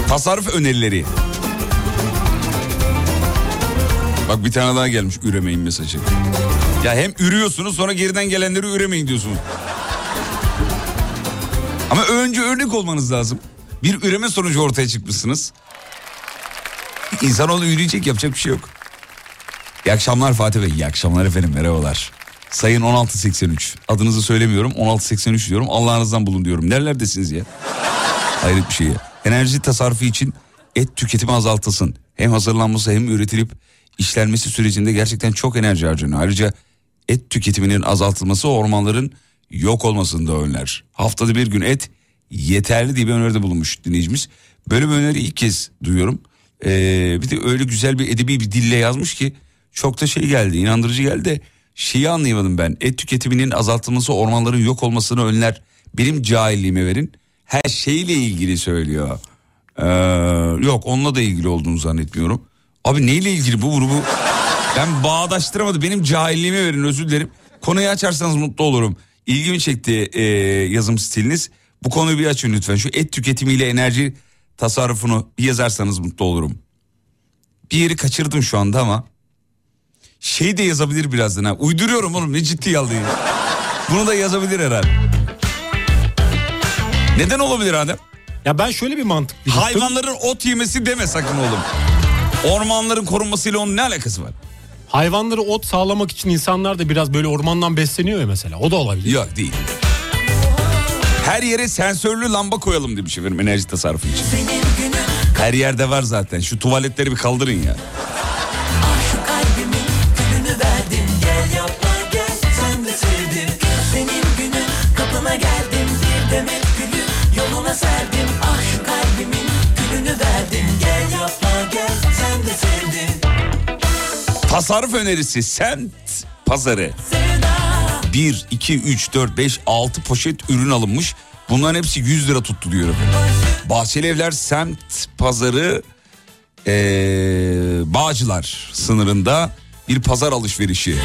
Tasarruf önerileri. Bak bir tane daha gelmiş üremeyin mesajı. Ya hem ürüyorsunuz sonra geriden gelenleri üremeyin diyorsunuz. Ama önce örnek olmanız lazım. Bir üreme sonucu ortaya çıkmışsınız. İnsanoğlu üreyecek yapacak bir şey yok. İyi akşamlar Fatih Bey. İyi akşamlar efendim merhabalar. Sayın 1683. Adınızı söylemiyorum 1683 diyorum. Allah'ınızdan bulun diyorum. Nerelerdesiniz ya? Hayret bir şey. Enerji tasarrufu için et tüketimi azaltılsın. Hem hazırlanması hem üretilip işlenmesi sürecinde gerçekten çok enerji harcanıyor. Ayrıca et tüketiminin azaltılması ormanların yok olmasını da önler. Haftada bir gün et yeterli diye bir öneride bulunmuş dinleyicimiz. Böyle bir öneri ilk kez duyuyorum. Ee, bir de öyle güzel bir edebi bir dille yazmış ki çok da şey geldi inandırıcı geldi de şeyi anlayamadım ben. Et tüketiminin azaltılması ormanların yok olmasını önler. Benim cahilliğime verin. Her şeyle ilgili söylüyor. Ee, yok onunla da ilgili olduğunu zannetmiyorum. Abi neyle ilgili bu grubu? Ben bağdaştıramadım. Benim cahilliğime verin özür dilerim. Konuyu açarsanız mutlu olurum. İlgimi çekti e, yazım stiliniz. Bu konuyu bir açın lütfen. Şu et tüketimiyle enerji tasarrufunu bir yazarsanız mutlu olurum. Bir yeri kaçırdım şu anda ama. Şey de yazabilir birazdan ha. Uyduruyorum oğlum ne ciddi aldın. Bunu da yazabilir herhalde. Neden olabilir Adem? Ya ben şöyle bir mantık yürüttüm. Hayvanların ot yemesi deme sakın oğlum. Ormanların korunmasıyla onun ne alakası var? Hayvanları ot sağlamak için insanlar da biraz böyle ormandan besleniyor ya mesela. O da olabilir. Yok değil. Her yere sensörlü lamba koyalım demiş efendim enerji tasarrufu için. Her yerde var zaten. Şu tuvaletleri bir kaldırın ya. Tasarruf önerisi semt pazarı. Sevda 1, 2, 3, 4, 5, 6 poşet ürün alınmış. Bunların hepsi 100 lira tuttu diyor efendim. Bahçeli Evler semt pazarı ee, Bağcılar sınırında bir pazar alışverişi.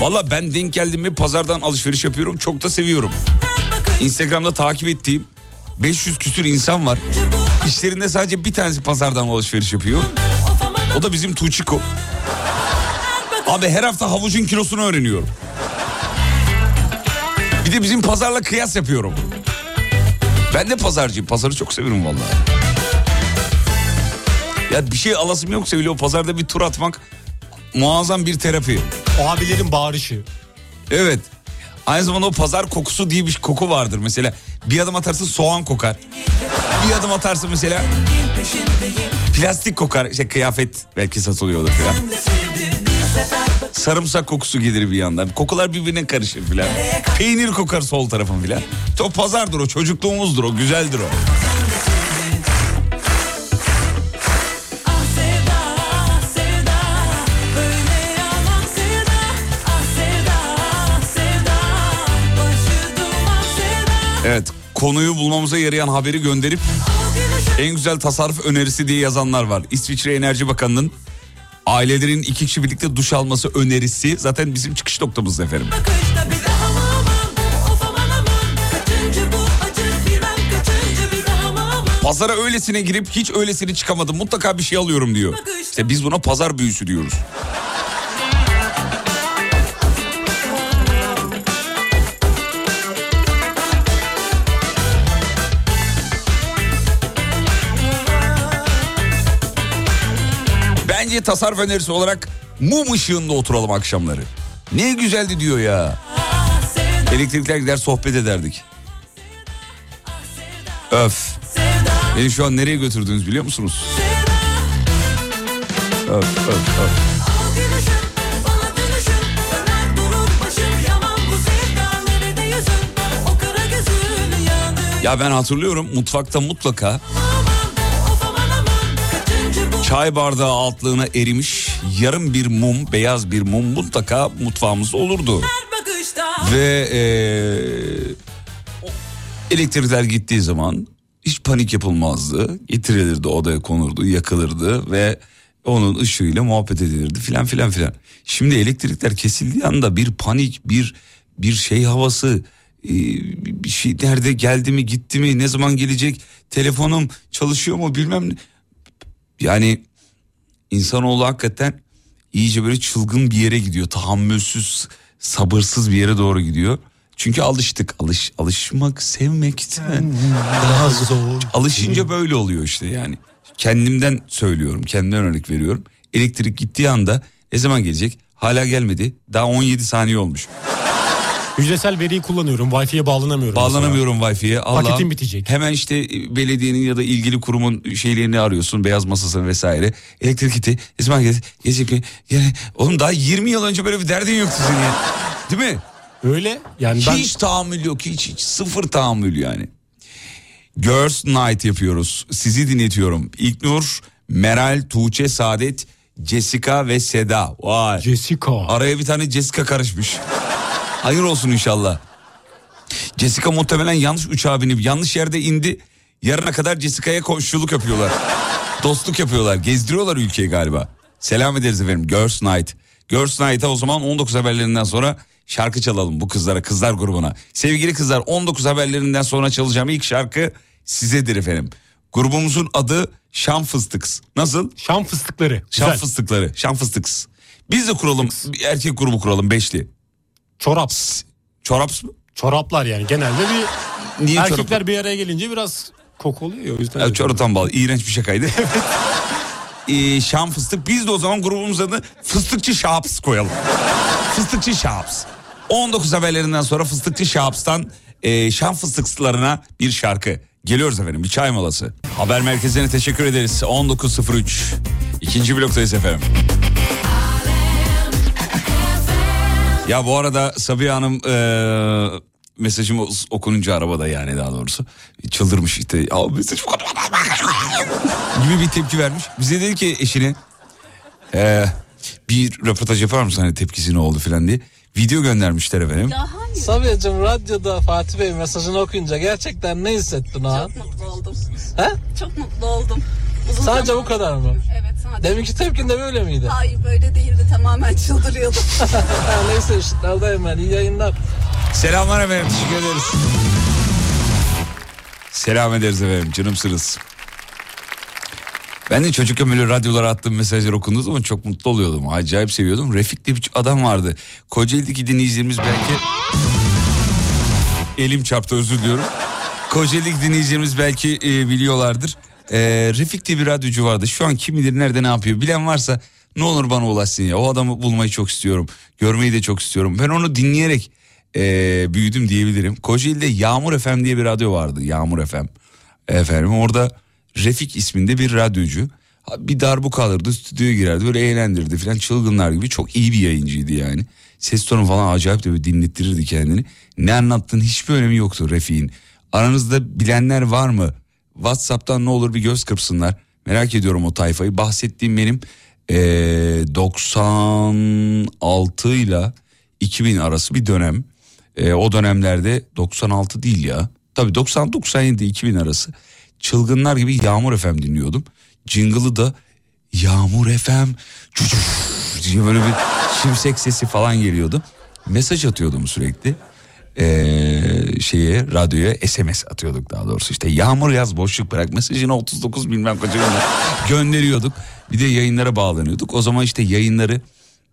Valla ben denk geldim mi pazardan alışveriş yapıyorum. Çok da seviyorum. Instagram'da takip ettiğim 500 küsür insan var. İşlerinde sadece bir tanesi pazardan alışveriş yapıyor. O da bizim Tuğçiko. Abi her hafta havucun kilosunu öğreniyorum. Bir de bizim pazarla kıyas yapıyorum. Ben de pazarcıyım. Pazarı çok severim vallahi. Ya bir şey alasım yoksa bile o pazarda bir tur atmak muazzam bir terapi. O abilerin bağırışı. Evet. Aynı zamanda o pazar kokusu diye bir koku vardır. Mesela bir adım atarsın soğan kokar. Bir adım atarsın mesela plastik kokar. İşte kıyafet belki satılıyordur falan. Sarımsak kokusu gelir bir yandan. Kokular birbirine karışır filan. Peynir kokar sol tarafın filan. O pazardır o çocukluğumuzdur o güzeldir o. Evet konuyu bulmamıza yarayan haberi gönderip en güzel tasarruf önerisi diye yazanlar var. İsviçre Enerji Bakanı'nın ailelerin iki kişi birlikte duş alması önerisi zaten bizim çıkış noktamız efendim. Pazara öylesine girip hiç öylesine çıkamadım mutlaka bir şey alıyorum diyor. İşte biz buna pazar büyüsü diyoruz. Bence tasarruf önerisi olarak mum ışığında oturalım akşamları. Ne güzeldi diyor ya. Elektrikler gider sohbet ederdik. Öf. Beni şu an nereye götürdünüz biliyor musunuz? Öf öf öf. Ya ben hatırlıyorum mutfakta mutlaka çay bardağı altlığına erimiş yarım bir mum, beyaz bir mum mutlaka mutfağımızda olurdu. Ve o elektrikler gittiği zaman hiç panik yapılmazdı. Getirilirdi odaya konurdu, yakılırdı ve onun ışığıyla muhabbet edilirdi filan filan filan. Şimdi elektrikler kesildiği anda bir panik, bir bir şey havası, e, bir şey nerede geldi mi, gitti mi, ne zaman gelecek, telefonum çalışıyor mu bilmem. Yani insanoğlu hakikaten iyice böyle çılgın bir yere gidiyor. Tahammülsüz, sabırsız bir yere doğru gidiyor. Çünkü alıştık. Alış, alışmak sevmekten daha zor. Alışınca böyle oluyor işte yani. Kendimden söylüyorum, kendimden örnek veriyorum. Elektrik gittiği anda ne zaman gelecek? Hala gelmedi. Daha 17 saniye olmuş. Hücresel veriyi kullanıyorum. Wi-Fi'ye bağlanamıyorum. mesela. Bağlanamıyorum Wi-Fi'ye. Allah'ım. Paketim bitecek. Hemen işte belediyenin ya da ilgili kurumun şeylerini arıyorsun. Beyaz masasını vesaire. Elektrik gitti. Gelecek? Gelecek mi? Yani, oğlum daha 20 yıl önce böyle bir derdin yoktu senin ya. Değil mi? Öyle yani ben Hiç tahammül yok. Hiç, hiç sıfır tahammül yani. Girls Night yapıyoruz. Sizi dinletiyorum. İlknur, Meral, Tuğçe, Saadet, Jessica ve Seda. Vay. Jessica. Araya bir tane Jessica karışmış. Hayır olsun inşallah. Jessica muhtemelen yanlış uçağa binip yanlış yerde indi. Yarına kadar Jessica'ya komşuluk yapıyorlar. Dostluk yapıyorlar. Gezdiriyorlar ülkeyi galiba. Selam ederiz efendim. Girls Night. Girls Night'a o zaman 19 haberlerinden sonra şarkı çalalım bu kızlara, kızlar grubuna. Sevgili kızlar 19 haberlerinden sonra çalacağım ilk şarkı sizedir efendim. Grubumuzun adı Şam Fıstıks. Nasıl? Şam fıstıkları. Şam Güzel. fıstıkları. Şam fıstıks. Biz de kuralım. Bir erkek grubu kuralım beşli. Çorap. Çoraps mı? Çoraplar yani genelde bir Niye erkekler çorap? bir araya gelince biraz koku oluyor ya o yüzden. Ya, çoraptan bağlı. İğrenç bir şakaydı. e, Şam Fıstık. Biz de o zaman grubumuzun adını Fıstıkçı Şaps koyalım. Fıstıkçı Şaps. 19 haberlerinden sonra Fıstıkçı Şaps'tan e, Şam Fıstıksılarına bir şarkı. Geliyoruz efendim bir çay molası. Haber merkezine teşekkür ederiz. 19.03. İkinci bloktayız efendim. Ya bu arada Sabiha Hanım e, mesajımı okununca arabada yani daha doğrusu çıldırmış işte. Ya mesaj gibi bir tepki vermiş. Bize dedi ki eşine e, bir röportaj yapar mısın hani tepkisi ne oldu falan diye. Video göndermişler efendim. Sabiha'cığım radyoda Fatih Bey mesajını okuyunca gerçekten ne hissettin o an? Çok mutlu oldum. He? Çok mutlu oldum. Uzun Sadece zaman- bu kadar mı? Evet sadece. Deminki tepkin de böyle miydi? Hayır böyle değildi tamamen çıldırıyordum. Neyse ışıklardayım ben iyi yayınlar. Selamlar efendim teşekkür ederiz. Selam ederiz efendim canımsınız. Ben de çocukken böyle radyolara attığım mesajlar okunduğu zaman çok mutlu oluyordum. Acayip seviyordum. Refik diye bir adam vardı. Kocaeli'deki dinleyicilerimiz belki... Elim çarptı özür diliyorum. Kocaeli'deki dinleyicilerimiz belki e, biliyorlardır. E, Refik diye bir radyocu vardı. Şu an kim bilir nerede ne yapıyor. Bilen varsa ne olur bana ulaşsın ya. O adamı bulmayı çok istiyorum. Görmeyi de çok istiyorum. Ben onu dinleyerek e, büyüdüm diyebilirim. Kocaeli'de Yağmur FM diye bir radyo vardı. Yağmur FM. Efendim orada Refik isminde bir radyocu. Bir darbuka alırdı stüdyoya girerdi böyle eğlendirdi falan çılgınlar gibi çok iyi bir yayıncıydı yani. Ses tonu falan acayip de böyle dinlettirirdi kendini. Ne anlattığın hiçbir önemi yoktu Refik'in. Aranızda bilenler var mı? Whatsapp'tan ne olur bir göz kırpsınlar. Merak ediyorum o tayfayı. Bahsettiğim benim eee 96 ile 2000 arası bir dönem. Eee, o dönemlerde 96 değil ya. Tabii 90-97 2000 arası çılgınlar gibi Yağmur FM dinliyordum. Jingle'ı da Yağmur FM diye böyle bir şimşek sesi falan geliyordu. Mesaj atıyordum sürekli. Ee, şeye radyoya SMS atıyorduk daha doğrusu. İşte yağmur yaz boşluk bırak mesajını 39 bilmem gönder- gönderiyorduk. Bir de yayınlara bağlanıyorduk. O zaman işte yayınları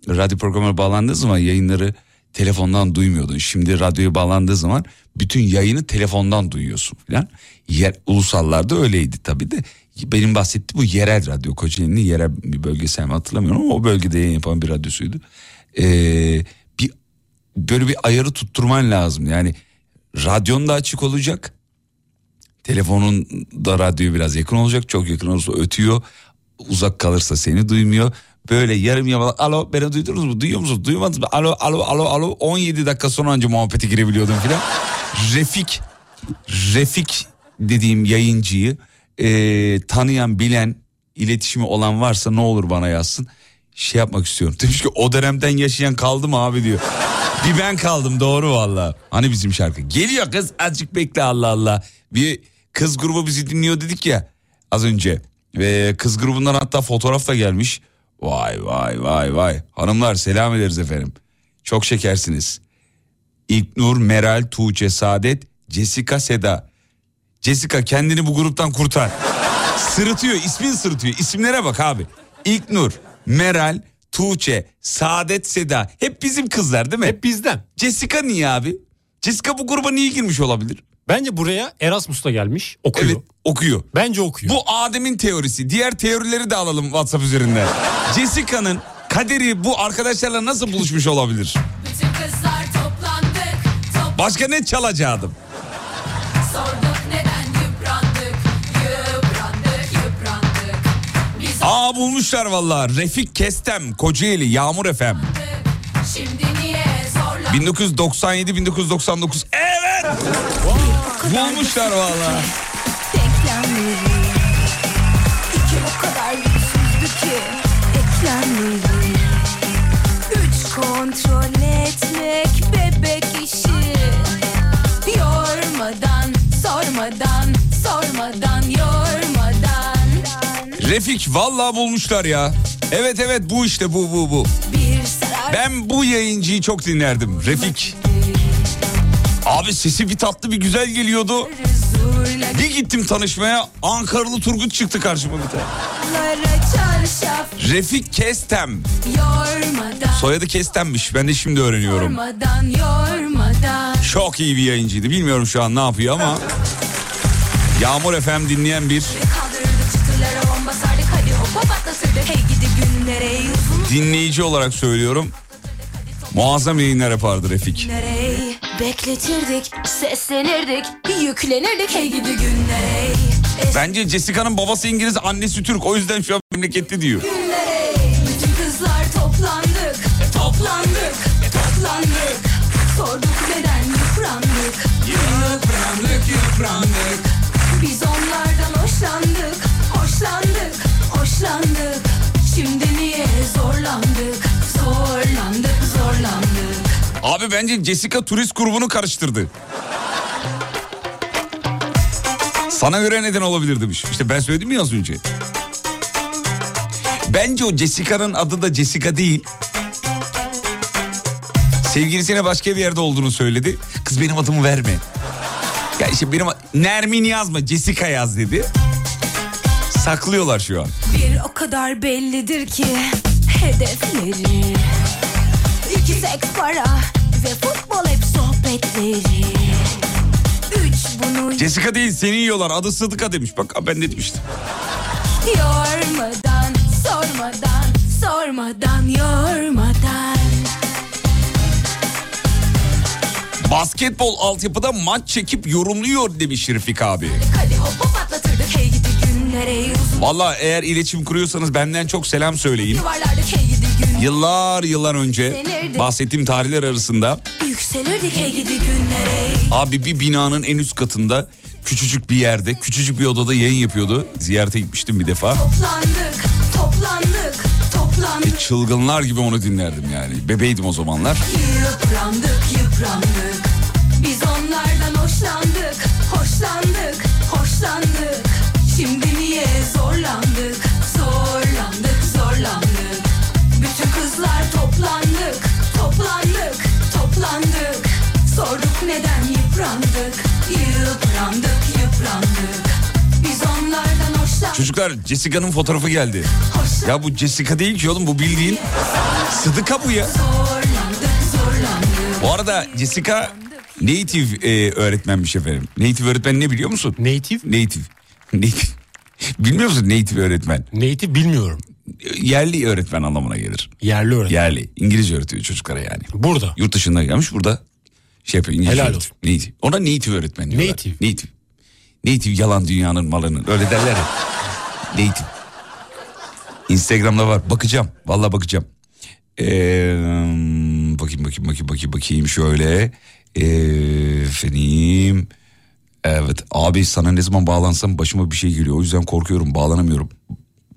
radyo programına bağlandığı zaman yayınları telefondan duymuyordun. Şimdi radyoya bağlandığı zaman bütün yayını telefondan duyuyorsun falan Yer, ulusallarda öyleydi tabii de. Benim bahsettiğim bu yerel radyo Kocaeli'nin yerel bir bölgesel mi hatırlamıyorum ama o bölgede yayın yapan bir radyosuydu. Ee, bir böyle bir ayarı tutturman lazım. Yani radyon da açık olacak. Telefonun da radyoya biraz yakın olacak. Çok yakın olursa ötüyor. Uzak kalırsa seni duymuyor. Böyle yarım yamalak alo beni duydunuz mu duyuyor musunuz duymadınız mı alo alo alo alo 17 dakika sonra anca muhabbete girebiliyordum filan. Refik Refik dediğim yayıncıyı e, tanıyan bilen iletişimi olan varsa ne olur bana yazsın. Şey yapmak istiyorum. Demiş ki o dönemden yaşayan kaldı mı abi diyor. Bir ben kaldım doğru valla. Hani bizim şarkı. Geliyor kız azıcık bekle Allah Allah. Bir kız grubu bizi dinliyor dedik ya az önce. Ve kız grubundan hatta fotoğraf da gelmiş. Vay vay vay vay. Hanımlar selam ederiz efendim. Çok şekersiniz. İlknur, Meral, Tuğçe, Saadet, Jessica, Seda. Jessica kendini bu gruptan kurtar. Sırıtıyor ismin sırıtıyor. İsimlere bak abi. İlknur, Meral, Tuğçe, Saadet, Seda. Hep bizim kızlar değil mi? Hep bizden. Jessica niye abi? Jessica bu gruba niye girmiş olabilir? Bence buraya Erasmus'ta gelmiş okuyor. Evet okuyor. Bence okuyor. Bu Adem'in teorisi. Diğer teorileri de alalım WhatsApp üzerinden. Jessica'nın kaderi bu arkadaşlarla nasıl buluşmuş olabilir? Bütün kızlar toplandık, top Başka ne çalacaktım? sorduk Aa bulmuşlar valla. Refik Kestem, Kocaeli, Yağmur zorlandık? 1997-1999. Evet. Bulmuşlar valla. Refik valla bulmuşlar ya. Evet evet bu işte bu bu bu. Ben bu yayıncıyı çok dinlerdim. Refik. Abi sesi bir tatlı bir güzel geliyordu. Bir gittim tanışmaya Ankaralı Turgut çıktı karşıma bir tane. Refik Kestem. Soyadı Kestem'miş ben de şimdi öğreniyorum. Çok iyi bir yayıncıydı. Bilmiyorum şu an ne yapıyor ama. Yağmur FM dinleyen bir dinleyici olarak söylüyorum. Muazzam yayınlar yapardı Refik. Bekletirdik, seslenirdik, yüklenirdik hey gidi günler ey Es- Bence Jessica'nın babası İngiliz, annesi Türk. O yüzden şu an memleketli diyor. Bütün kızlar toplandık, toplandık, toplandık Sorduk neden yıprandık Yıprandık, yıprandık Biz onlardan hoşlandık, hoşlandık, hoşlandık Abi bence Jessica turist grubunu karıştırdı. Sana göre neden olabilir demiş. İşte ben söyledim ya az önce. Bence o Jessica'nın adı da Jessica değil. Sevgilisine başka bir yerde olduğunu söyledi. Kız benim adımı verme. Ya işte benim Nermin yazma Jessica yaz dedi. Saklıyorlar şu an. Bir o kadar bellidir ki hedefleri seks para ve futbol hep sohbetleri Üç bunu Jessica değil seni yiyorlar adı Sıdıka demiş. Bak ben ne demiştim. yormadan sormadan sormadan yormadan Basketbol altyapıda maç çekip yorumluyor demiş Refik abi. Valla eğer iletişim kuruyorsanız benden çok selam söyleyin. yuvarlardık hey Yıllar yıllar önce bahsettiğim tarihler arasında abi bir binanın en üst katında küçücük bir yerde küçücük bir odada yayın yapıyordu. Ziyarete gitmiştim bir defa. Toplandık toplandık toplandık Çılgınlar gibi onu dinlerdim yani. Bebeydim o zamanlar. Yıprandık yıprandık Biz onlardan hoşlandık Hoşlandık hoşlandık Şimdi niye Zorlandık yıprandık Yıprandık yıprandık Biz onlardan hoşlandık Çocuklar Jessica'nın fotoğrafı geldi. Ya bu Jessica değil ki oğlum bu bildiğin Sıdıka bu ya. Zorlandık zorlandık Bu arada Jessica native e, öğretmenmiş efendim. Native öğretmen ne biliyor musun? Native? Native. Native. Bilmiyor musun native öğretmen? Native bilmiyorum. Yerli öğretmen anlamına gelir. Yerli öğretmen. Yerli. İngilizce öğretiyor çocuklara yani. Burada. Yurt dışında gelmiş burada şey yapıyor. İngilizce Helal öğretiyor. Native. Ona native öğretmen diyorlar. Native. Native. Native yalan dünyanın malının. Öyle derler ya. Native. Instagram'da var. Bakacağım. Vallahi bakacağım. Ee, bakayım bakayım bakayım bakayım bakayım şöyle. Ee, efendim. Evet abi sana ne zaman bağlansam başıma bir şey geliyor. O yüzden korkuyorum bağlanamıyorum.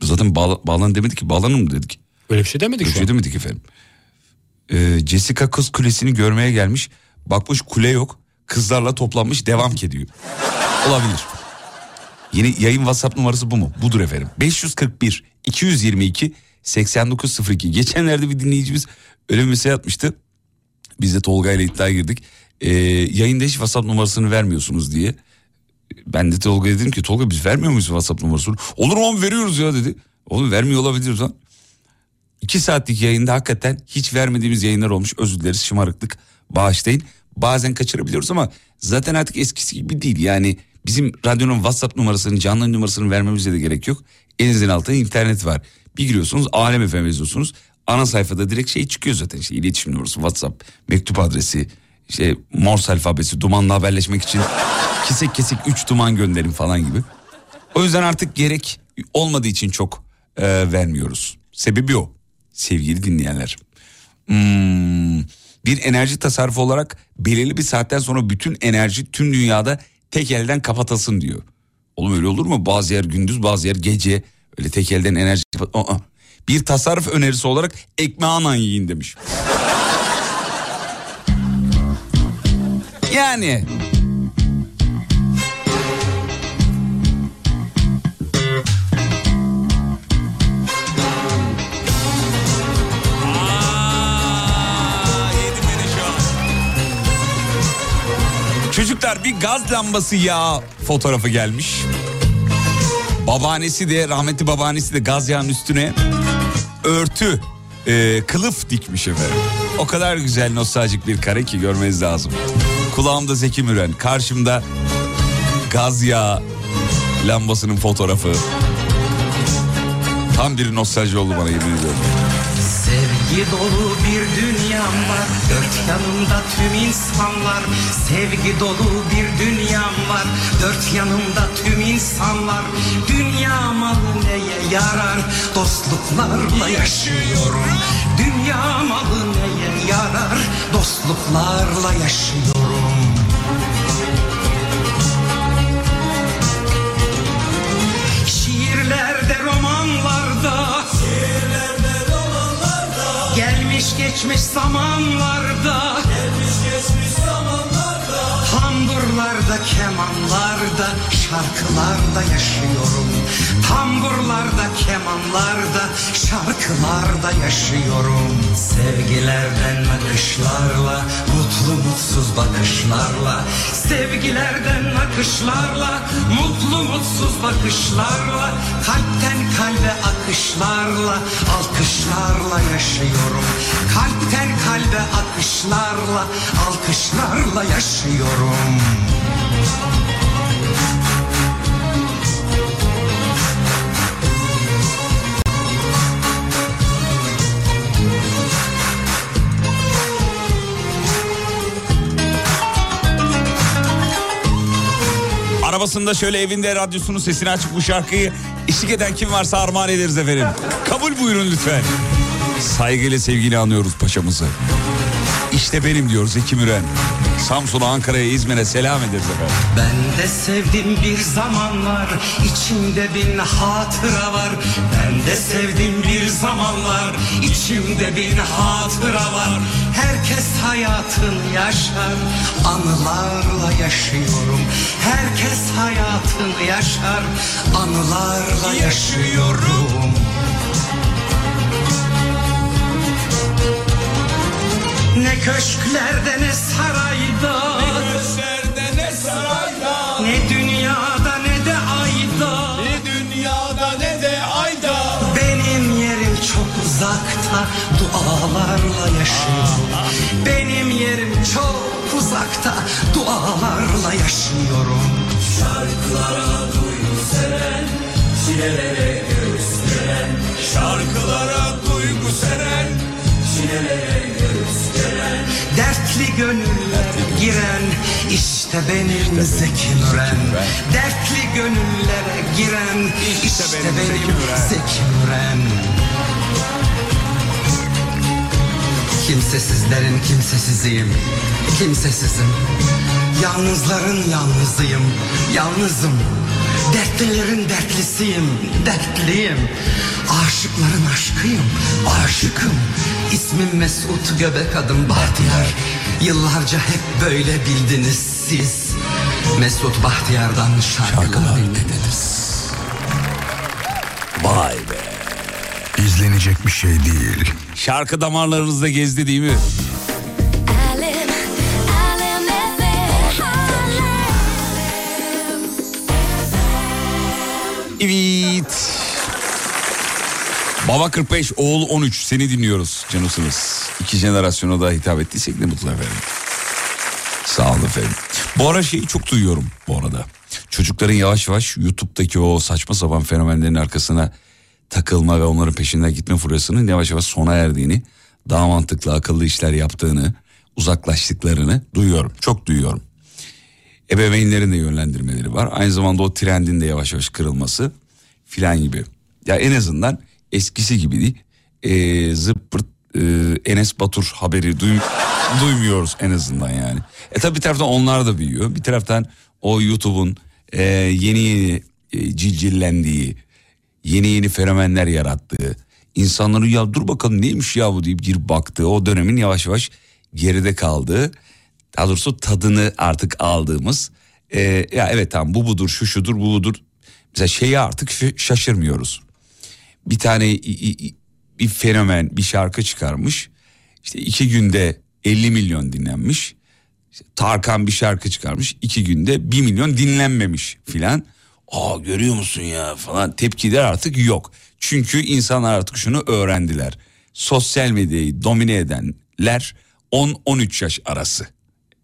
Zaten bağla, bağlan demedi ki bağlanır mı dedik. Öyle bir şey demedik Öyle şu şey an. demedik efendim. Ee, Jessica Kız Kulesi'ni görmeye gelmiş. Bakmış kule yok. Kızlarla toplanmış devam ki ediyor. Olabilir. Yeni yayın WhatsApp numarası bu mu? Budur efendim. 541 222 8902. Geçenlerde bir dinleyicimiz öyle bir mesaj atmıştı. Biz de Tolga ile iddiaya girdik. Ee, yayında hiç WhatsApp numarasını vermiyorsunuz diye. Ben de Tolga'ya dedim ki Tolga biz vermiyor muyuz WhatsApp numarasını? Olur mu veriyoruz ya dedi. Oğlum vermiyor olabiliriz lan. İki saatlik yayında hakikaten hiç vermediğimiz yayınlar olmuş. Özür dileriz şımarıklık bağışlayın. Bazen kaçırabiliyoruz ama zaten artık eskisi gibi değil. Yani bizim radyonun WhatsApp numarasının canlı numarasını vermemize de gerek yok. Elinizin altında internet var. Bir giriyorsunuz Alem FM yazıyorsunuz. Ana sayfada direkt şey çıkıyor zaten işte iletişim numarası WhatsApp mektup adresi işte Morse alfabesi dumanla haberleşmek için kesik kesik 3 duman gönderin falan gibi. O yüzden artık gerek olmadığı için çok e, vermiyoruz. Sebebi o sevgili dinleyenler. Hmm, bir enerji tasarrufu olarak belirli bir saatten sonra bütün enerji tüm dünyada tek elden kapatasın diyor. Oğlum öyle olur mu? Bazı yer gündüz bazı yer gece öyle tek elden enerji Aa, bir tasarruf önerisi olarak ekmeğiyle yiyin demiş. Yani Çocuklar bir gaz lambası yağı fotoğrafı gelmiş. Babaannesi de rahmetli babaannesi de gaz yağının üstüne örtü e, kılıf dikmiş efendim. O kadar güzel nostaljik bir kare ki görmeniz lazım. Kulağımda Zeki Müren, karşımda gaz yağı lambasının fotoğrafı. Tam bir nostalji oldu bana yemin ediyorum. Sevgi dolu bir dünyam var. Dört yanımda tüm insanlar. Sevgi dolu bir dünyam var. Dört yanımda tüm insanlar. Dünya malı neye yarar? Dostluklarla yaşıyorum. Dünya malı neye yarar? Dostluklarla yaşıyorum. Şiirlerde, romanlarda geçmiş zamanlarda. Gelmiş geçmiş zamanlarda Tamburlarda, kemanlarda Şarkılarda yaşıyorum. Tamburlarda, kemanlarda Şarkılarda yaşıyorum. Sevgilerden akışlarla Mutlu mutsuz bakışlarla. Sevgilerden akışlarla Mutlu mutsuz bakışlarla. Kalpten kalbe akışlarla Alkışlarla yaşıyorum. Kalpten kalbe akışlarla Alkışlarla yaşıyorum Arabasında şöyle evinde radyosunun sesini açıp bu şarkıyı eşlik eden kim varsa armağan ederiz efendim. Kabul buyurun lütfen. Saygıyla sevgiyle anıyoruz paşamızı. İşte benim diyor Zeki Müren. Samsun'a, Ankara'ya, İzmir'e selam ederiz efendim. Ben de sevdim bir zamanlar içimde bin hatıra var Ben de sevdim bir zamanlar içimde bin hatıra var Herkes hayatını yaşar anılarla yaşıyorum Herkes hayatını yaşar anılarla yaşıyorum Ne köşklerde ne sarayda. Ne köşklerde ne sarayda. Ne dünyada ne de ayda. Ne dünyada ne de ayda. Benim yerim çok uzakta Dualarla yaşıyorum Benim yerim çok uzakta Dualarla yaşıyorum Şarkılara duygu seren Çilelere göğüs Şarkılara duygu seren Çilelere Dertli gönüllere giren işte benim Zeki Müren Dertli gönüllere giren işte, benim, Zeki Müren Kimsesizlerin kimsesiziyim Kimsesizim. Yalnızların yalnızıyım Yalnızım Dertlilerin dertlisiyim Dertliyim Aşıkların aşkıyım Aşıkım İsmim Mesut Göbek adım Bahtiyar Yıllarca hep böyle bildiniz siz Mesut Bahtiyar'dan şarkılar dinlediniz Vay be. İzlenecek bir şey değil. Şarkı damarlarınızda gezdi değil mi? Evet. Baba 45, oğul 13 seni dinliyoruz canısınız. İki jenerasyona da hitap ettiysek ne mutlu efendim. Sağ olun efendim. Bu ara şeyi çok duyuyorum bu arada. Çocukların yavaş yavaş YouTube'daki o saçma sapan fenomenlerin arkasına takılma ve onların peşinden gitme furyasının yavaş yavaş sona erdiğini, daha mantıklı akıllı işler yaptığını, uzaklaştıklarını duyuyorum. Çok duyuyorum. Ebeveynlerin de yönlendirmeleri var. Aynı zamanda o trendin de yavaş yavaş kırılması filan gibi. Ya en azından eskisi gibi değil. Ee, zıppırt e, Enes Batur haberi duy- duymuyoruz en azından yani. E tabi bir taraftan onlar da büyüyor. Bir taraftan o YouTube'un e, yeni yeni e, cilcillendiği, yeni yeni fenomenler yarattığı, insanların ya dur bakalım neymiş ya bu deyip girip baktığı o dönemin yavaş yavaş geride kaldığı, daha doğrusu tadını artık aldığımız, e, ya evet tamam bu budur, şu şudur, bu budur. Mesela şeyi artık şaşırmıyoruz. Bir tane bir fenomen bir şarkı çıkarmış. İşte iki günde 50 milyon dinlenmiş. İşte Tarkan bir şarkı çıkarmış. iki günde 1 milyon dinlenmemiş filan. Aa görüyor musun ya falan tepkiler artık yok. Çünkü insanlar artık şunu öğrendiler. Sosyal medyayı domine edenler 10-13 yaş arası.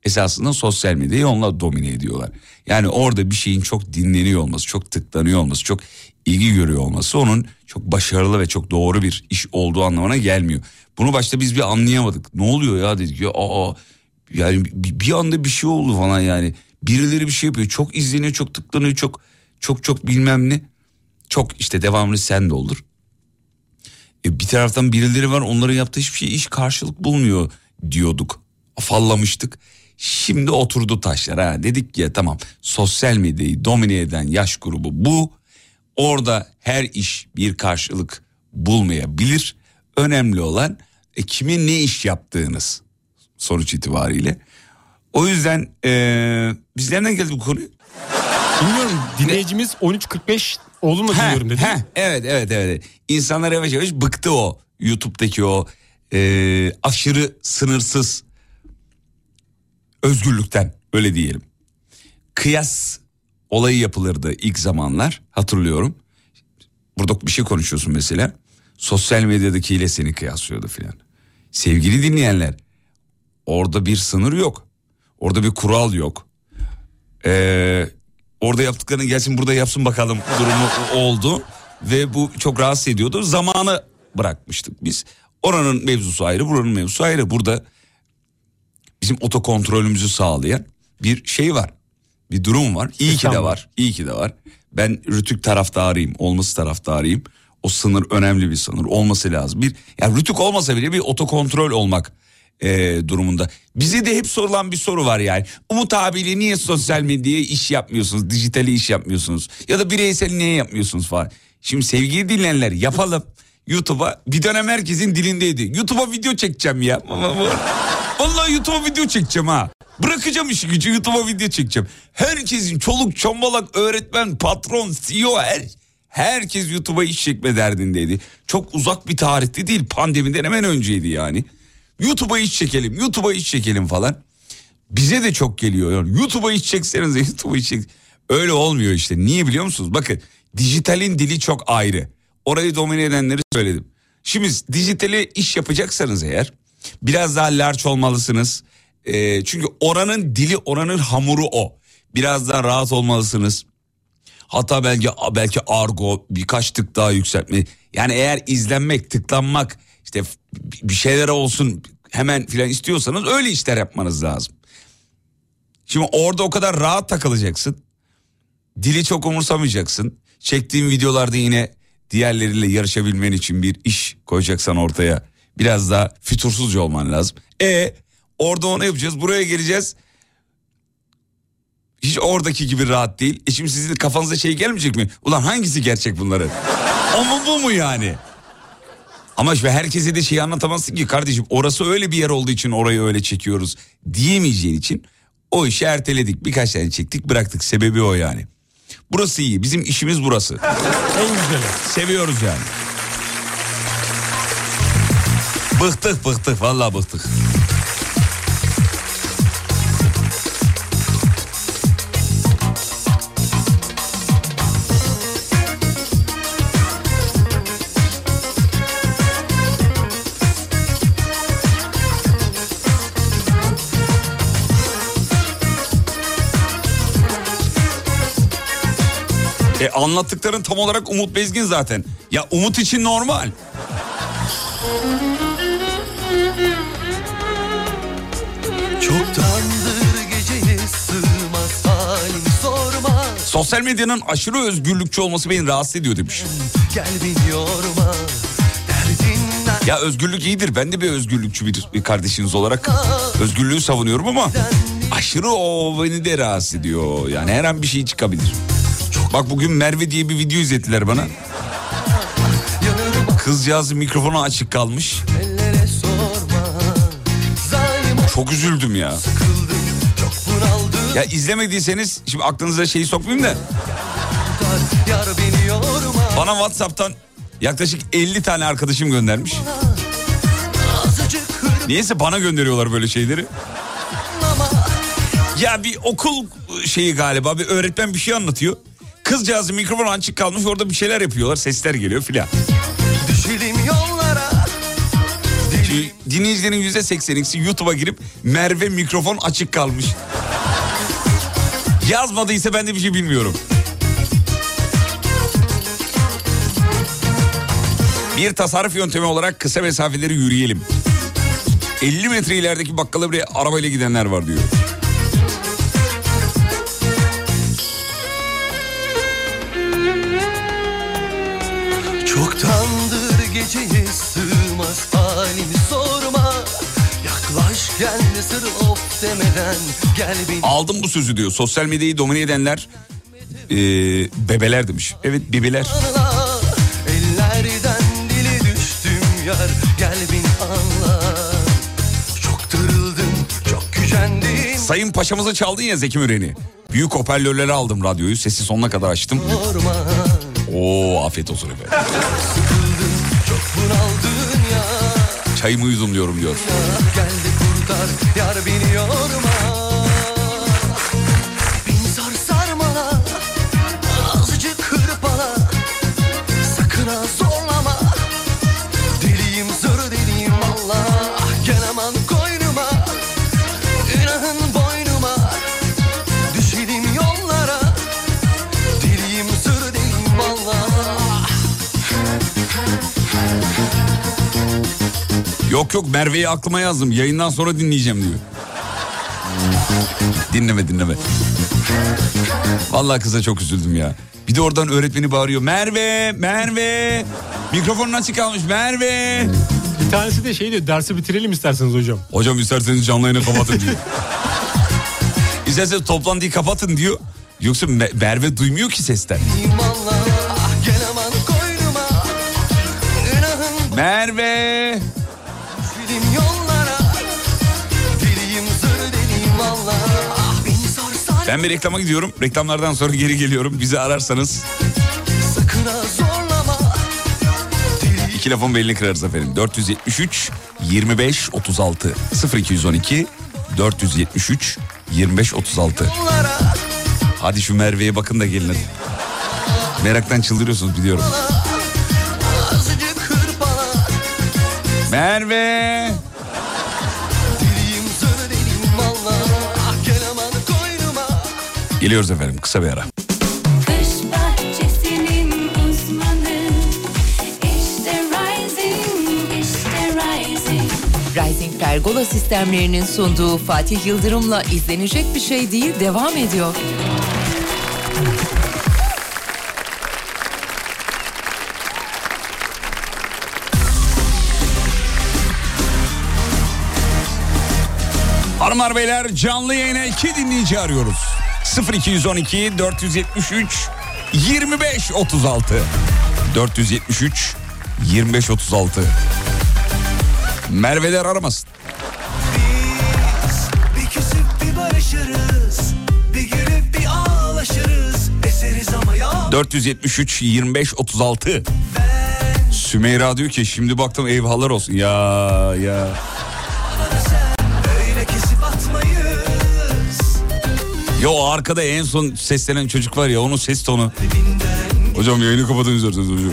Esasında sosyal medyayı onunla domine ediyorlar. Yani orada bir şeyin çok dinleniyor olması, çok tıklanıyor olması, çok ilgi görüyor olması onun çok başarılı ve çok doğru bir iş olduğu anlamına gelmiyor. Bunu başta biz bir anlayamadık. Ne oluyor ya dedik ya aa yani bir, anda bir şey oldu falan yani. Birileri bir şey yapıyor. Çok izleniyor, çok tıklanıyor, çok çok çok bilmem ne. Çok işte devamlı sen de olur. E, bir taraftan birileri var onların yaptığı hiçbir şey iş karşılık bulmuyor diyorduk. Afallamıştık. Şimdi oturdu taşlar ha. Dedik ya tamam sosyal medyayı domine eden yaş grubu bu. Orada her iş bir karşılık bulmayabilir. Önemli olan e, kimin ne iş yaptığınız sonuç itibariyle. O yüzden e, biz nereden geldi bu konuyu? Bilmiyorum dinleyicimiz 13.45 oldu mu Heh, dinliyorum dedi. heh, evet evet evet. İnsanlar yavaş yavaş bıktı o YouTube'daki o e, aşırı sınırsız özgürlükten öyle diyelim. Kıyas olayı yapılırdı ilk zamanlar hatırlıyorum. Burada bir şey konuşuyorsun mesela. Sosyal medyadakiyle seni kıyaslıyordu filan. Sevgili dinleyenler orada bir sınır yok. Orada bir kural yok. Ee, orada yaptıklarını gelsin burada yapsın bakalım durumu oldu. Ve bu çok rahatsız ediyordu. Zamanı bırakmıştık biz. Oranın mevzusu ayrı buranın mevzusu ayrı. Burada bizim otokontrolümüzü sağlayan bir şey var. Bir durum var. İyi ki de var. var. İyi ki de var. Ben rütük taraftarıyım. Olması taraftarıyım. O sınır önemli bir sınır. Olması lazım. Bir yani rütük olmasa bile bir otokontrol olmak e, durumunda. Bize de hep sorulan bir soru var yani. Umut abiyle niye sosyal medyaya iş yapmıyorsunuz? Dijitali iş yapmıyorsunuz? Ya da bireysel niye yapmıyorsunuz falan. Şimdi sevgili dinleyenler yapalım. YouTube'a bir dönem herkesin dilindeydi. YouTube'a video çekeceğim ya. Vallahi YouTube'a video çekeceğim ha. Bırakacağım işi gücü YouTube'a video çekeceğim. Herkesin çoluk çombalak öğretmen patron CEO her herkes YouTube'a iş çekme derdindeydi. Çok uzak bir tarihte değil pandemiden hemen önceydi yani. YouTube'a iş çekelim YouTube'a iş çekelim falan. Bize de çok geliyor. Yani YouTube'a iş çekseniz YouTube'a iş çek. Öyle olmuyor işte. Niye biliyor musunuz? Bakın dijitalin dili çok ayrı. Orayı domine edenleri söyledim. Şimdi dijitale iş yapacaksanız eğer biraz daha large olmalısınız. Ee, çünkü oranın dili oranın hamuru o. Biraz daha rahat olmalısınız. Hatta belki belki argo birkaç tık daha yükseltme. Yani eğer izlenmek, tıklanmak işte bir şeyler olsun hemen filan istiyorsanız öyle işler yapmanız lazım. Şimdi orada o kadar rahat takılacaksın. Dili çok umursamayacaksın. Çektiğin videolarda yine diğerleriyle yarışabilmen için bir iş koyacaksan ortaya. Biraz daha fütursuzca olman lazım. E orada onu yapacağız. Buraya geleceğiz. Hiç oradaki gibi rahat değil. E şimdi sizin kafanıza şey gelmeyecek mi? Ulan hangisi gerçek bunların? mu bu mu yani? Ama işte herkese de şeyi anlatamazsın ki kardeşim orası öyle bir yer olduğu için orayı öyle çekiyoruz diyemeyeceğin için o işi erteledik. Birkaç tane çektik bıraktık sebebi o yani. Burası iyi bizim işimiz burası. En güzeli. Seviyoruz yani. Bıktık bıktık vallahi bıktık. E anlattıkların tam olarak Umut Bezgin zaten. Ya Umut için normal. Sosyal medyanın aşırı özgürlükçü olması beni rahatsız ediyor demiş. Yorma Ya özgürlük iyidir. Ben de bir özgürlükçü bir, kardeşiniz olarak özgürlüğü savunuyorum ama aşırı o beni de rahatsız ediyor. Yani her an bir şey çıkabilir. Bak bugün Merve diye bir video izlettiler bana. Kızcağızın mikrofonu açık kalmış. Çok üzüldüm ya. Ya izlemediyseniz şimdi aklınıza şeyi sokmayayım da bana WhatsApp'tan yaklaşık 50 tane arkadaşım göndermiş. Niyeyse bana gönderiyorlar böyle şeyleri. Ya bir okul şeyi galiba bir öğretmen bir şey anlatıyor. Kızcağızın mikrofonu açık kalmış orada bir şeyler yapıyorlar sesler geliyor filan. Dinleyicilerin yüzde sekseniksi YouTube'a girip Merve mikrofon açık kalmış. Yazmadıysa ben de bir şey bilmiyorum. Bir tasarruf yöntemi olarak kısa mesafeleri yürüyelim. 50 metre ilerideki bakkala bile arabayla gidenler var diyor. Demeden gel beni Aldım bu sözü diyor. Sosyal medyayı domine edenler ee, bebeler demiş. Evet bebeler. Ellerden dile düştüm yar gel beni anla Çok darıldım çok gücendim Sayın Paşa'mızı çaldın ya Zeki Müren'i. Büyük hoparlörleri aldım radyoyu. Sesi sonuna kadar açtım. Oo afiyet olsun efendim. çok bunaldın ya Çayımı yudum diyorum diyor. Gel de kurtar. Yar beni yorma Yok yok Merve'yi aklıma yazdım. Yayından sonra dinleyeceğim diyor. Dinleme dinleme. Vallahi kıza çok üzüldüm ya. Bir de oradan öğretmeni bağırıyor. Merve, Merve. Mikrofonun açık kalmış Merve. Bir tanesi de şey diyor dersi bitirelim isterseniz hocam. Hocam isterseniz canlı yayını kapatın diyor. İsterseniz toplantıyı kapatın diyor. Yoksa Me- Merve duymuyor ki sesten. İmanla gel aman koynuma Günahın Merve. Ben bir reklama gidiyorum. Reklamlardan sonra geri geliyorum. Bizi ararsanız sakın ha zorlama iki lafın belini kırarız efendim. 473 25 36 0212 473 25 36. Yollara Hadi şu Merve'ye bakın da gelin. Meraktan çıldırıyorsunuz biliyorum. Merve. Geliyoruz efendim kısa bir ara. Rising Pergola sistemlerinin sunduğu Fatih Yıldırım'la izlenecek bir şey değil devam ediyor. Hanımlar beyler canlı yayına iki dinleyici arıyoruz. 0212 473 25 36 473 25 36 Merve'ler aramasın. Bir küsüp bir barışırız Bir gülüp bir ağlaşırız Eseriz ama ya 473 25 36 Sümeyra diyor ki şimdi baktım eyvallah olsun. Ya ya. Yo arkada en son seslenen çocuk var ya onun ses tonu. Hocam yayını kapatın isterseniz hocam.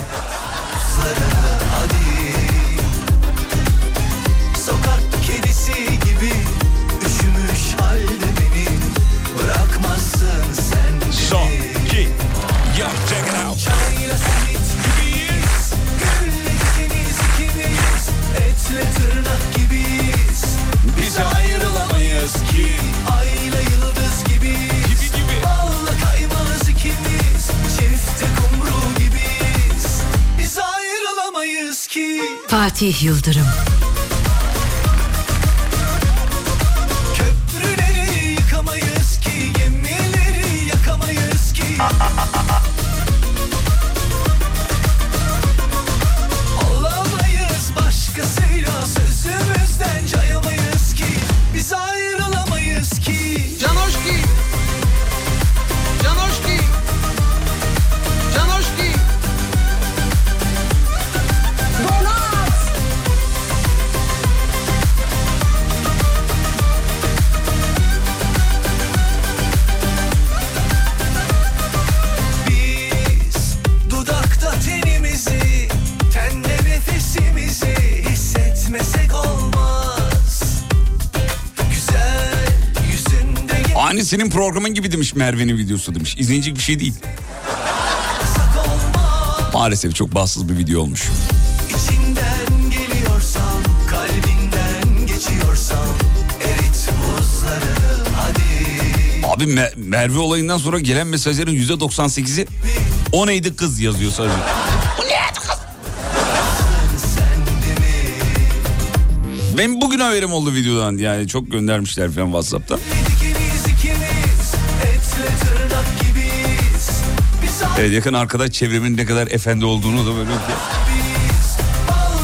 Fatih Yıldırım senin programın gibi demiş Merve'nin videosu demiş. İzlenecek bir şey değil. Maalesef çok bahtsız bir video olmuş. Abi Me- Merve olayından sonra gelen mesajların %98'i o neydi kız yazıyor sadece. O neydi kız? Benim bugün haberim oldu videodan yani çok göndermişler falan Whatsapp'ta. Evet yakın arkadaş çevremin ne kadar efendi olduğunu da böyle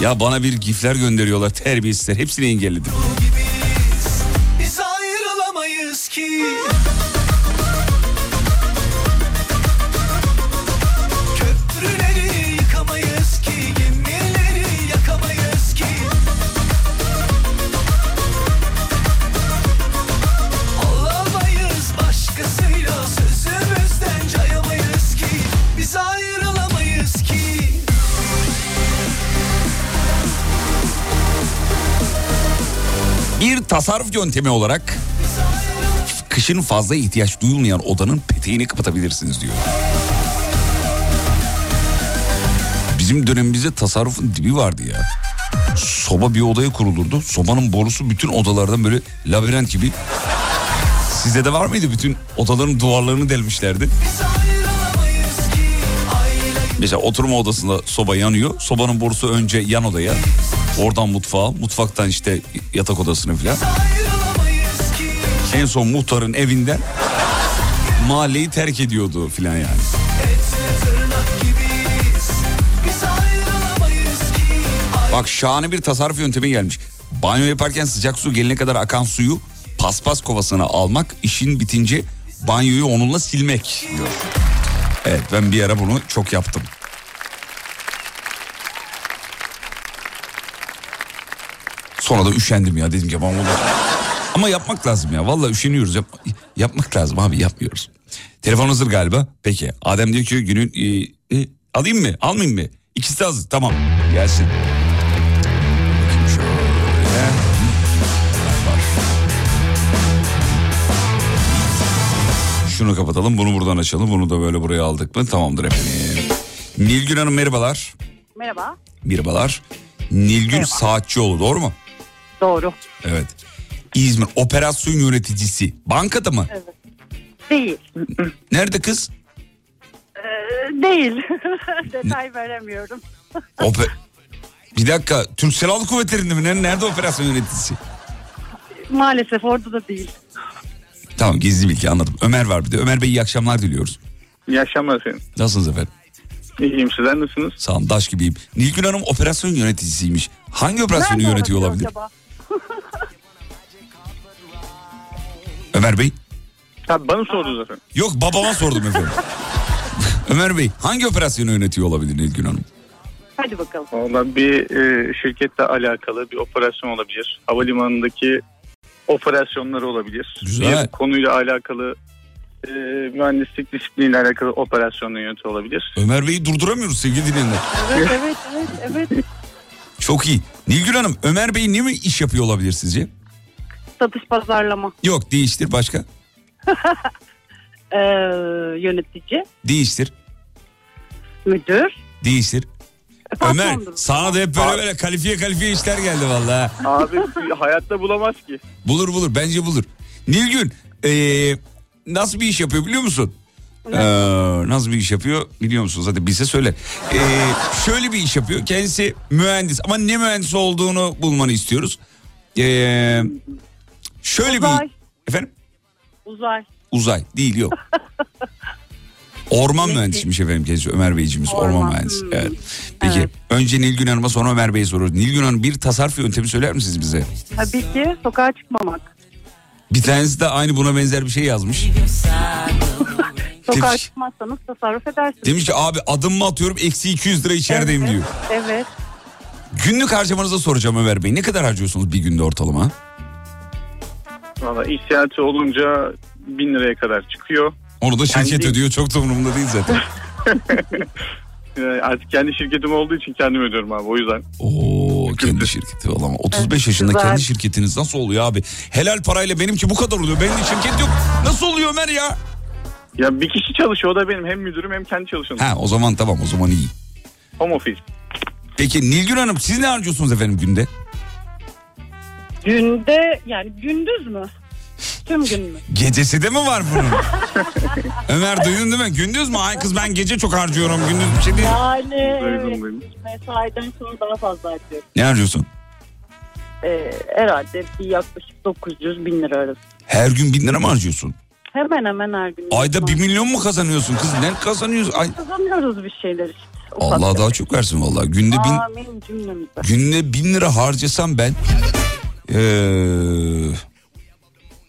ya bana bir gifler gönderiyorlar terbiyesizler hepsini engelledim. Tasarruf yöntemi olarak kışın fazla ihtiyaç duyulmayan odanın peteğini kapatabilirsiniz diyor. Bizim dönemimizde tasarrufun dibi vardı ya. Soba bir odaya kurulurdu. Sobanın borusu bütün odalardan böyle labirent gibi. Sizde de var mıydı? Bütün odaların duvarlarını delmişlerdi. Mesela oturma odasında soba yanıyor. Sobanın borusu önce yan odaya. Oradan mutfağa. Mutfaktan işte yatak odasına falan. En son muhtarın evinden mahalleyi terk ediyordu filan yani. Bak şahane bir tasarruf yöntemi gelmiş. Banyo yaparken sıcak su gelene kadar akan suyu paspas kovasına almak, işin bitince banyoyu onunla silmek diyor. Evet ben bir ara bunu çok yaptım. Sonra da üşendim ya dedim ki ben bunu... Ama yapmak lazım ya vallahi üşeniyoruz. Yap... yapmak lazım abi yapmıyoruz. Telefon hazır galiba. Peki Adem diyor ki günün... e, e, alayım mı almayayım mı? İkisi de hazır tamam gelsin. Bakayım şöyle. Şunu kapatalım bunu buradan açalım bunu da böyle buraya aldık mı tamamdır efendim. Nilgün Hanım merhabalar. Merhaba. Merhabalar. Nilgün Saatçioğlu doğru mu? Doğru. Evet. İzmir operasyon yöneticisi. Bankada mı? Evet. Değil. Nerede kız? Ee, değil. Detay veremiyorum. Ope... Bir dakika Türk Silahlı Kuvvetleri'nde mi? Nerede, operasyon yöneticisi? Maalesef orada da değil. Tamam gizli bilgi anladım. Ömer var bir de. Ömer Bey iyi akşamlar diliyoruz. İyi akşamlar efendim. Nasılsınız efendim? İyiyim sizler nasılsınız? Sağ olun daş gibiyim. Nilgün Hanım operasyon yöneticisiymiş. Hangi operasyonu Nerede yönetiyor olabilir olabilir? acaba? Ömer Bey? Ha, bana sordunuz efendim. Yok babama sordum efendim. Ömer Bey hangi operasyonu yönetiyor olabilir Nilgün Hanım? Hadi bakalım. Valla bir e, şirketle alakalı bir operasyon olabilir. Havalimanındaki operasyonları olabilir. Güzel. Bir konuyla alakalı e, mühendislik disipliniyle alakalı operasyonla yönetiyor olabilir. Ömer Bey'i durduramıyoruz sevgili dinleyenler. Evet evet evet evet. Çok iyi. Nilgün Hanım Ömer Bey ne mi iş yapıyor olabilir sizce? Satış pazarlama. Yok değiştir başka. Ee, yönetici. Değiştir. Müdür. Değiştir. Ömer Patrondur. sana da hep böyle böyle kalifiye kalifiye işler geldi vallahi. Abi hayatta bulamaz ki. Bulur bulur bence bulur. Nilgün ee, nasıl bir iş yapıyor biliyor musun? Ee, nasıl bir iş yapıyor biliyor musunuz? Hadi bize söyle. Ee, şöyle bir iş yapıyor. Kendisi mühendis ama ne mühendis olduğunu bulmanı istiyoruz. Ee, şöyle Uzay. bir... Efendim? Uzay. Uzay değil yok. Orman mühendisiymiş efendim kendisi Ömer Beyciğimiz orman, Orman, mühendisi. hmm. Evet. Peki önce Nilgün Hanım'a sonra Ömer Bey'e soruyoruz. Nilgün Hanım bir tasarruf yöntemi söyler misiniz bize? Tabii ki sokağa çıkmamak. Bir tanesi de aynı buna benzer bir şey yazmış. Sokağa çıkmazsanız tasarruf edersiniz. demiş ki abi adım mı atıyorum eksi 200 lira içerideyim diyor. Evet. Günlük harcamanıza soracağım Ömer Bey. Ne kadar harcıyorsunuz bir günde ortalama? Valla ihtiyacı olunca bin liraya kadar çıkıyor. Onu da şirket Kendi- ödüyor çok da umurumda değil zaten. Artık kendi şirketim olduğu için kendim ödüyorum abi o yüzden. Oo, kendi şirketi falan. 35 yaşında güzel. kendi şirketiniz nasıl oluyor abi? Helal parayla benimki bu kadar oluyor. Benim şirket yok. Nasıl oluyor Ömer ya? Ya bir kişi çalışıyor o da benim hem müdürüm hem kendi çalışanım. Ha o zaman tamam o zaman iyi. Home office. Peki Nilgün Hanım siz ne harcıyorsunuz efendim günde? Günde yani gündüz mü? Tüm gün mü? Gecesi de mi var bunun? Ömer duydun değil mi? Gündüz mü? Ay kız ben gece çok harcıyorum. Gündüz bir şey değil. Yani Duydum, evet, mesaiden sonra daha fazla harcıyorum. Ne harcıyorsun? Ee, herhalde bir yaklaşık 900 bin lira arası. Her gün bin lira mı harcıyorsun? Hemen hemen her gün. Ayda bir milyon mu kazanıyorsun kız? Ne kazanıyorsun? Ay, Kazanıyoruz bir şeyler işte. Allah daha çok versin vallahi. Günde bin, Amin cümlemize. günde bin lira harcasam ben... Ee,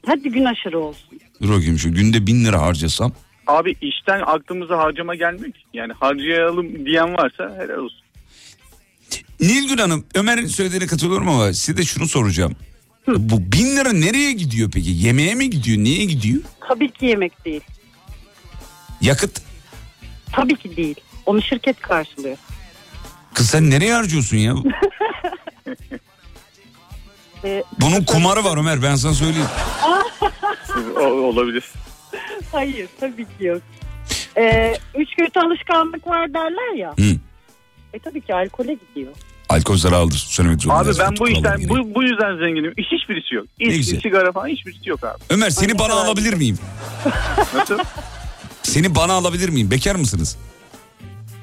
Hadi gün aşırı olsun. dur bakayım şu günde bin lira harcasam... Abi işten aklımıza harcama gelmiyor ki. Yani harcayalım diyen varsa helal olsun. Nilgün Hanım Ömer'in söylediğine katılıyorum ama size de şunu soracağım. Bu bin lira nereye gidiyor peki? Yemeğe mi gidiyor? Neye gidiyor? Tabii ki yemek değil. Yakıt. Tabii ki değil. Onu şirket karşılıyor. Kız sen nereye harcıyorsun ya? Ee, Bunun kumarı var Ömer ben sana söyleyeyim. O, olabilir. Hayır tabii ki yok. Ee, üç kötü alışkanlık var derler ya. Hı. E tabii ki alkole gidiyor. Alkol zararlıdır. Söylemek Abi zorundayız. ben bu işten bu, bu yüzden zenginim. Hiçbirisi yok. Ne İçki, güzel. sigara falan hiçbirisi yok abi. Ömer seni bana alabilir miyim? Nasıl? Seni bana alabilir miyim? Bekar mısınız?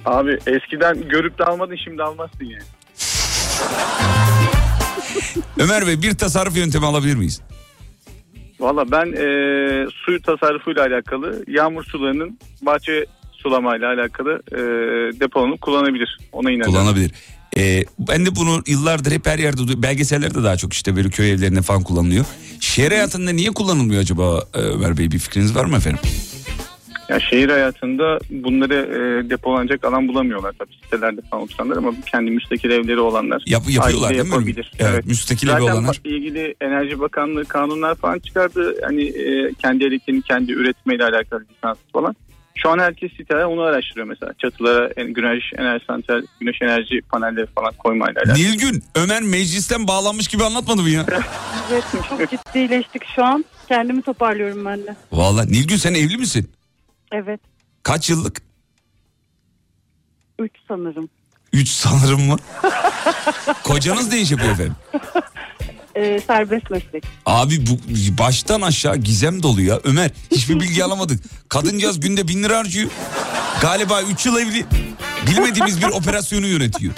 Abi eskiden görüp de almadın şimdi almazsın yani. Ömer Bey bir tasarruf yöntemi alabilir miyiz? Valla ben e, su tasarrufuyla alakalı yağmur sularının bahçe sulamayla alakalı e, depolanıp kullanabilir. Ona inanıyorum. Kullanabilir. Ee, ben de bunu yıllardır hep her yerde belgesellerde daha çok işte böyle köy evlerinde falan kullanılıyor. Şehir hayatında niye kullanılmıyor acaba e, Ömer Bey bir fikriniz var mı efendim? Ya şehir hayatında bunları e, depolanacak alan bulamıyorlar tabii sitelerde falan oturanlar ama kendi müstakil evleri olanlar Yap- yapıyorlar değil mi? yapabilir. Evet, müstakil evi Zaten olanlar. ba- ilgili Enerji Bakanlığı kanunlar falan çıkardı. Hani e, kendi elektriğini kendi üretmeyle alakalı lisans falan. Şu an herkes siteler onu araştırıyor mesela. Çatılara güneş enerji santral, güneş enerji panelleri falan koymayla alakalı. Nilgün Ömer meclisten bağlanmış gibi anlatmadı mı ya? Evet çok ciddileştik şu an. Kendimi toparlıyorum ben de. Vallahi Nilgün sen evli misin? Evet. Kaç yıllık? Üç sanırım. Üç sanırım mı? Kocanız ne iş yapıyor efendim? Ee, serbest meslek. Abi bu baştan aşağı gizem dolu ya. Ömer hiçbir bilgi alamadık. Kadıncağız günde bin lira harcıyor. Galiba 3 yıl evli. Bilmediğimiz bir operasyonu yönetiyor.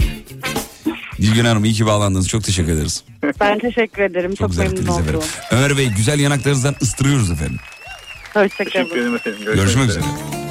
Nilgün Hanım iyi ki bağlandınız. Çok teşekkür ederiz. Ben teşekkür ederim. Çok, Çok memnun efendim. oldum. Ömer Bey güzel yanaklarınızdan ıstırıyoruz efendim. Hoşçakalın. Teşekkür ederim efendim. Görüşmek üzere. Çorabını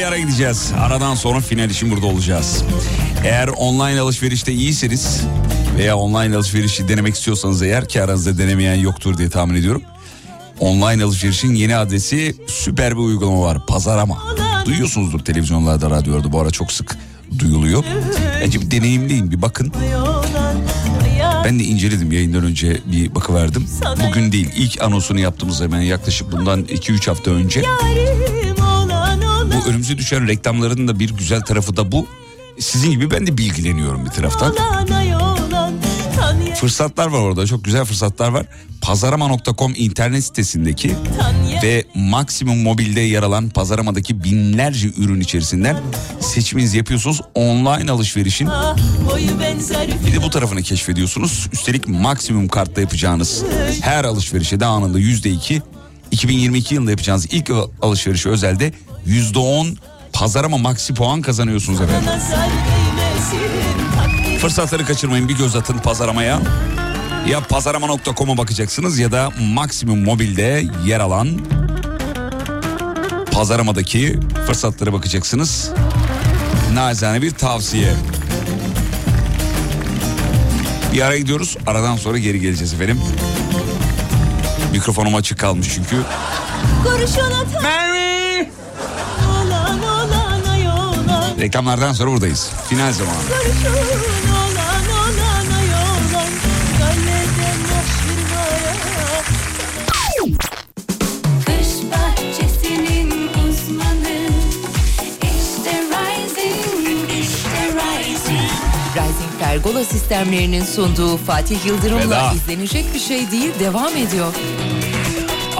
bir ara gideceğiz. Aradan sonra final için burada olacağız. Eğer online alışverişte iyiyseniz veya online alışverişi denemek istiyorsanız eğer ki aranızda denemeyen yoktur diye tahmin ediyorum. Online alışverişin yeni adresi süper bir uygulama var. Pazarama. Duyuyorsunuzdur televizyonlarda, radyolarda bu ara çok sık duyuluyor. Bence bir deneyimleyin bir bakın. Ben de inceledim yayından önce bir bakıverdim. Bugün değil ilk anonsunu yaptığımız hemen yaklaşık bundan 2-3 hafta önce. Bu önümüze düşen reklamların da bir güzel tarafı da bu. Sizin gibi ben de bilgileniyorum bir taraftan. Fırsatlar var orada çok güzel fırsatlar var. Pazarama.com internet sitesindeki ve Maksimum Mobil'de yer alan Pazarama'daki binlerce ürün içerisinden seçiminizi yapıyorsunuz. Online alışverişin bir de bu tarafını keşfediyorsunuz. Üstelik maksimum kartla yapacağınız her alışverişe de anında yüzde iki 2022 yılında yapacağınız ilk alışverişe özelde yüzde on pazarama maksi puan kazanıyorsunuz efendim. Fırsatları kaçırmayın bir göz atın pazaramaya. Ya pazarama.com'a bakacaksınız ya da maksimum mobilde yer alan pazaramadaki fırsatlara bakacaksınız. Nazane bir tavsiye. Bir ara gidiyoruz. Aradan sonra geri geleceğiz efendim. Mikrofonum açık kalmış çünkü. Kurşun Reklamlardan sonra buradayız. Final zamanı. Pergola sistemlerinin sunduğu Fatih Yıldırım'la Veda. izlenecek bir şey değil devam ediyor.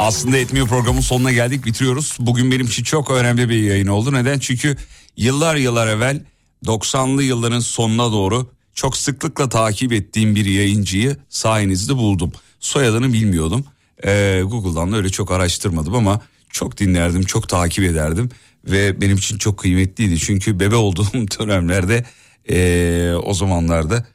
Aslında etmiyor programın sonuna geldik bitiriyoruz. Bugün benim için çok önemli bir yayın oldu. Neden? Çünkü yıllar yıllar evvel 90'lı yılların sonuna doğru çok sıklıkla takip ettiğim bir yayıncıyı sayenizde buldum. Soyadını bilmiyordum. Ee, Google'dan da öyle çok araştırmadım ama çok dinlerdim, çok takip ederdim. Ve benim için çok kıymetliydi. Çünkü bebe olduğum dönemlerde ee, o zamanlarda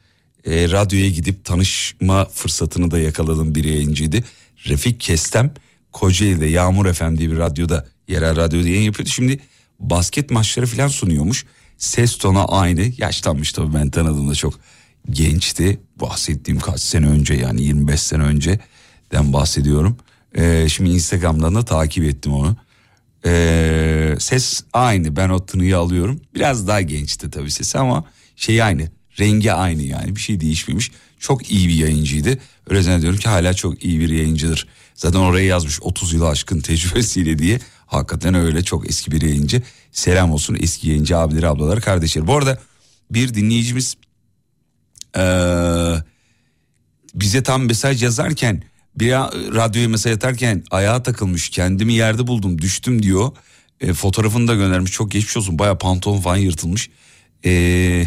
e, radyoya gidip tanışma fırsatını da yakaladığım bir yayıncıydı. Refik Kestem Kocaeli'de Yağmur FM diye bir radyoda yerel radyoda yayın yapıyordu. Şimdi basket maçları falan sunuyormuş. Ses tonu aynı. Yaşlanmış tabii ben tanıdığımda çok gençti. Bahsettiğim kaç sene önce yani 25 sene önceden bahsediyorum. Ee, şimdi Instagram'dan da takip ettim onu. Ee, ses aynı ben o tınıyı alıyorum. Biraz daha gençti tabii sesi ama şey aynı. Rengi aynı yani bir şey değişmemiş. Çok iyi bir yayıncıydı. Öyle zannediyorum ki hala çok iyi bir yayıncıdır. Zaten oraya yazmış 30 yılı aşkın tecrübesiyle diye. Hakikaten öyle çok eski bir yayıncı. Selam olsun eski yayıncı abileri ablaları kardeşler. Bu arada bir dinleyicimiz eee, bize tam mesaj yazarken bir radyoya mesaj atarken ayağa takılmış kendimi yerde buldum düştüm diyor. E, fotoğrafını da göndermiş çok geçmiş olsun baya pantolon falan yırtılmış. E,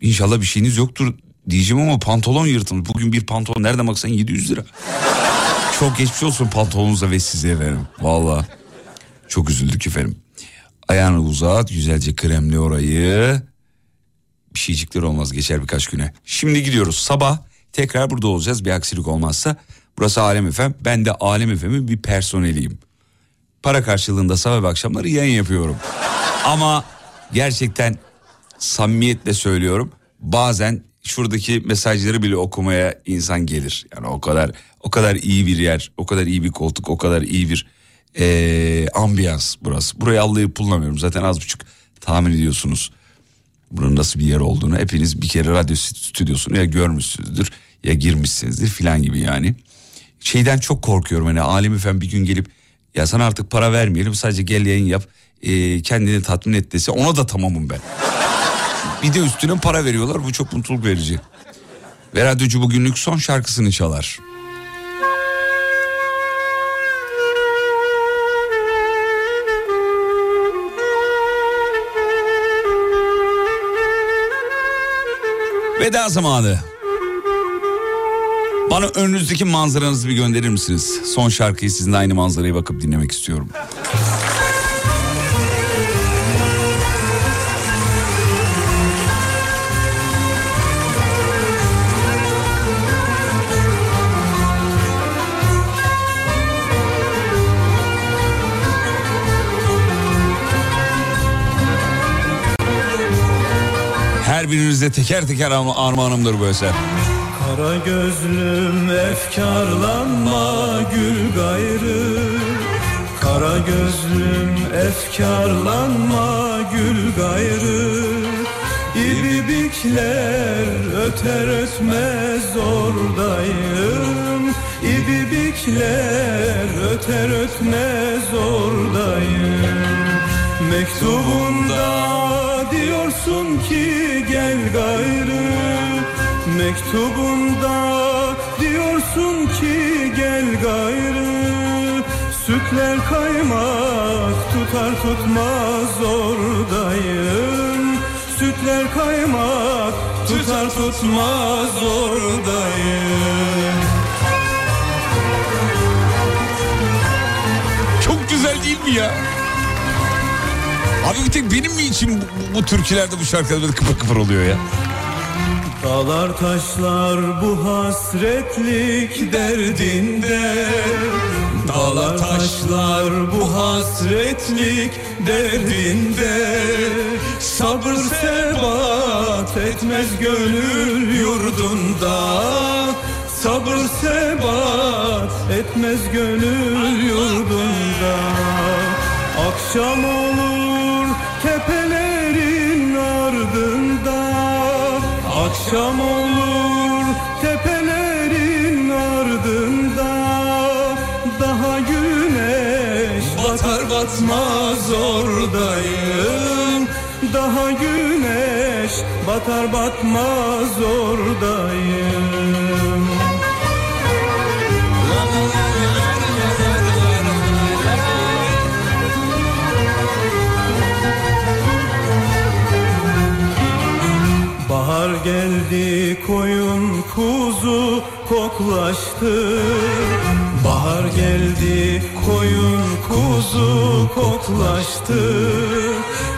inşallah bir şeyiniz yoktur diyeceğim ama pantolon yırtılmış. Bugün bir pantolon nereden baksan 700 lira. çok geçmiş olsun pantolonunuza ve size efendim. Valla çok üzüldük efendim. Ayağını uzat güzelce kremli orayı. Bir şeycikler olmaz geçer birkaç güne. Şimdi gidiyoruz sabah tekrar burada olacağız bir aksilik olmazsa. Burası Alem Efem ben de Alem Efem'in bir personeliyim. Para karşılığında sabah ve akşamları yayın yapıyorum. Ama gerçekten samimiyetle söylüyorum bazen şuradaki mesajları bile okumaya insan gelir. Yani o kadar o kadar iyi bir yer, o kadar iyi bir koltuk, o kadar iyi bir eee, ambiyans burası. Burayı allayıp kullanmıyorum zaten az buçuk tahmin ediyorsunuz. Buranın nasıl bir yer olduğunu hepiniz bir kere radyo stüdyosunu ya görmüşsünüzdür ya girmişsinizdir filan gibi yani. Şeyden çok korkuyorum hani Alem Efem bir gün gelip ya sana artık para vermeyelim sadece gel yayın yap eee, kendini tatmin et dese ona da tamamım ben. Bir de üstüne para veriyorlar bu çok mutluluk verici. Ve radyocu bugünlük son şarkısını çalar. Veda zamanı. Bana önünüzdeki manzaranızı bir gönderir misiniz? Son şarkıyı sizinle aynı manzaraya bakıp dinlemek istiyorum. Her birinizde teker teker arma- armağanımdır bu eser. Kara gözlüm efkarlanma gül gayrı. Kara gözlüm efkarlanma gül gayrı. İbibikler öter ötmez oradayım. İbibikler öter ötmez oradayım Mektubunda diyorsun ki gel gayrı. Mektubunda diyorsun ki gel gayrı. Sütler kaymak tutar tutmaz oradayım. Sütler kaymak tutar tutmaz oradayım. Çok güzel değil mi ya? Abi bir tek benim mi için bu, bu, türkülerde bu şarkılar böyle kıpır kıpır oluyor ya? Dağlar taşlar bu hasretlik derdinde. Dağlar taşlar bu hasretlik derdinde. Sabır sebat etmez gönül yurdunda. Sabır sebat etmez gönül yurdunda. Akşam olur Akşam olur tepelerin ardında. Daha güneş batar batmaz oradayım. Daha güneş batar batmaz oradayım geldi koyun kuzu koklaştı. Bahar geldi koyun kuzu koklaştı.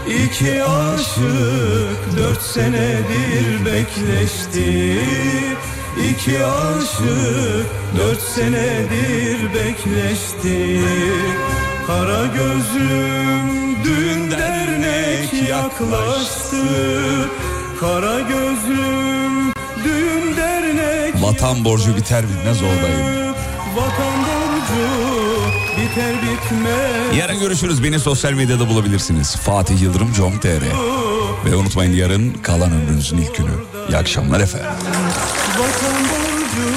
İki aşık dört senedir bekleşti. İki aşık dört senedir bekleşti. Kara gözlüm düğün dernek yaklaştı Kara gözlüm düğün dernek Vatan borcu biter bitmez oradayım. Vatan borcu biter bitmez Yarın görüşürüz. Beni sosyal medyada bulabilirsiniz. Fatih Yıldırım com.tr Ve unutmayın yarın kalan ömrünüzün ilk günü. İyi akşamlar efendim. Vatan borcu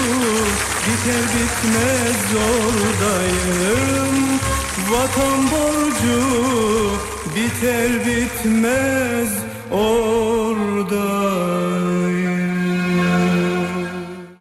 biter bitmez oradayım Vatan borcu biter bitmez oradayım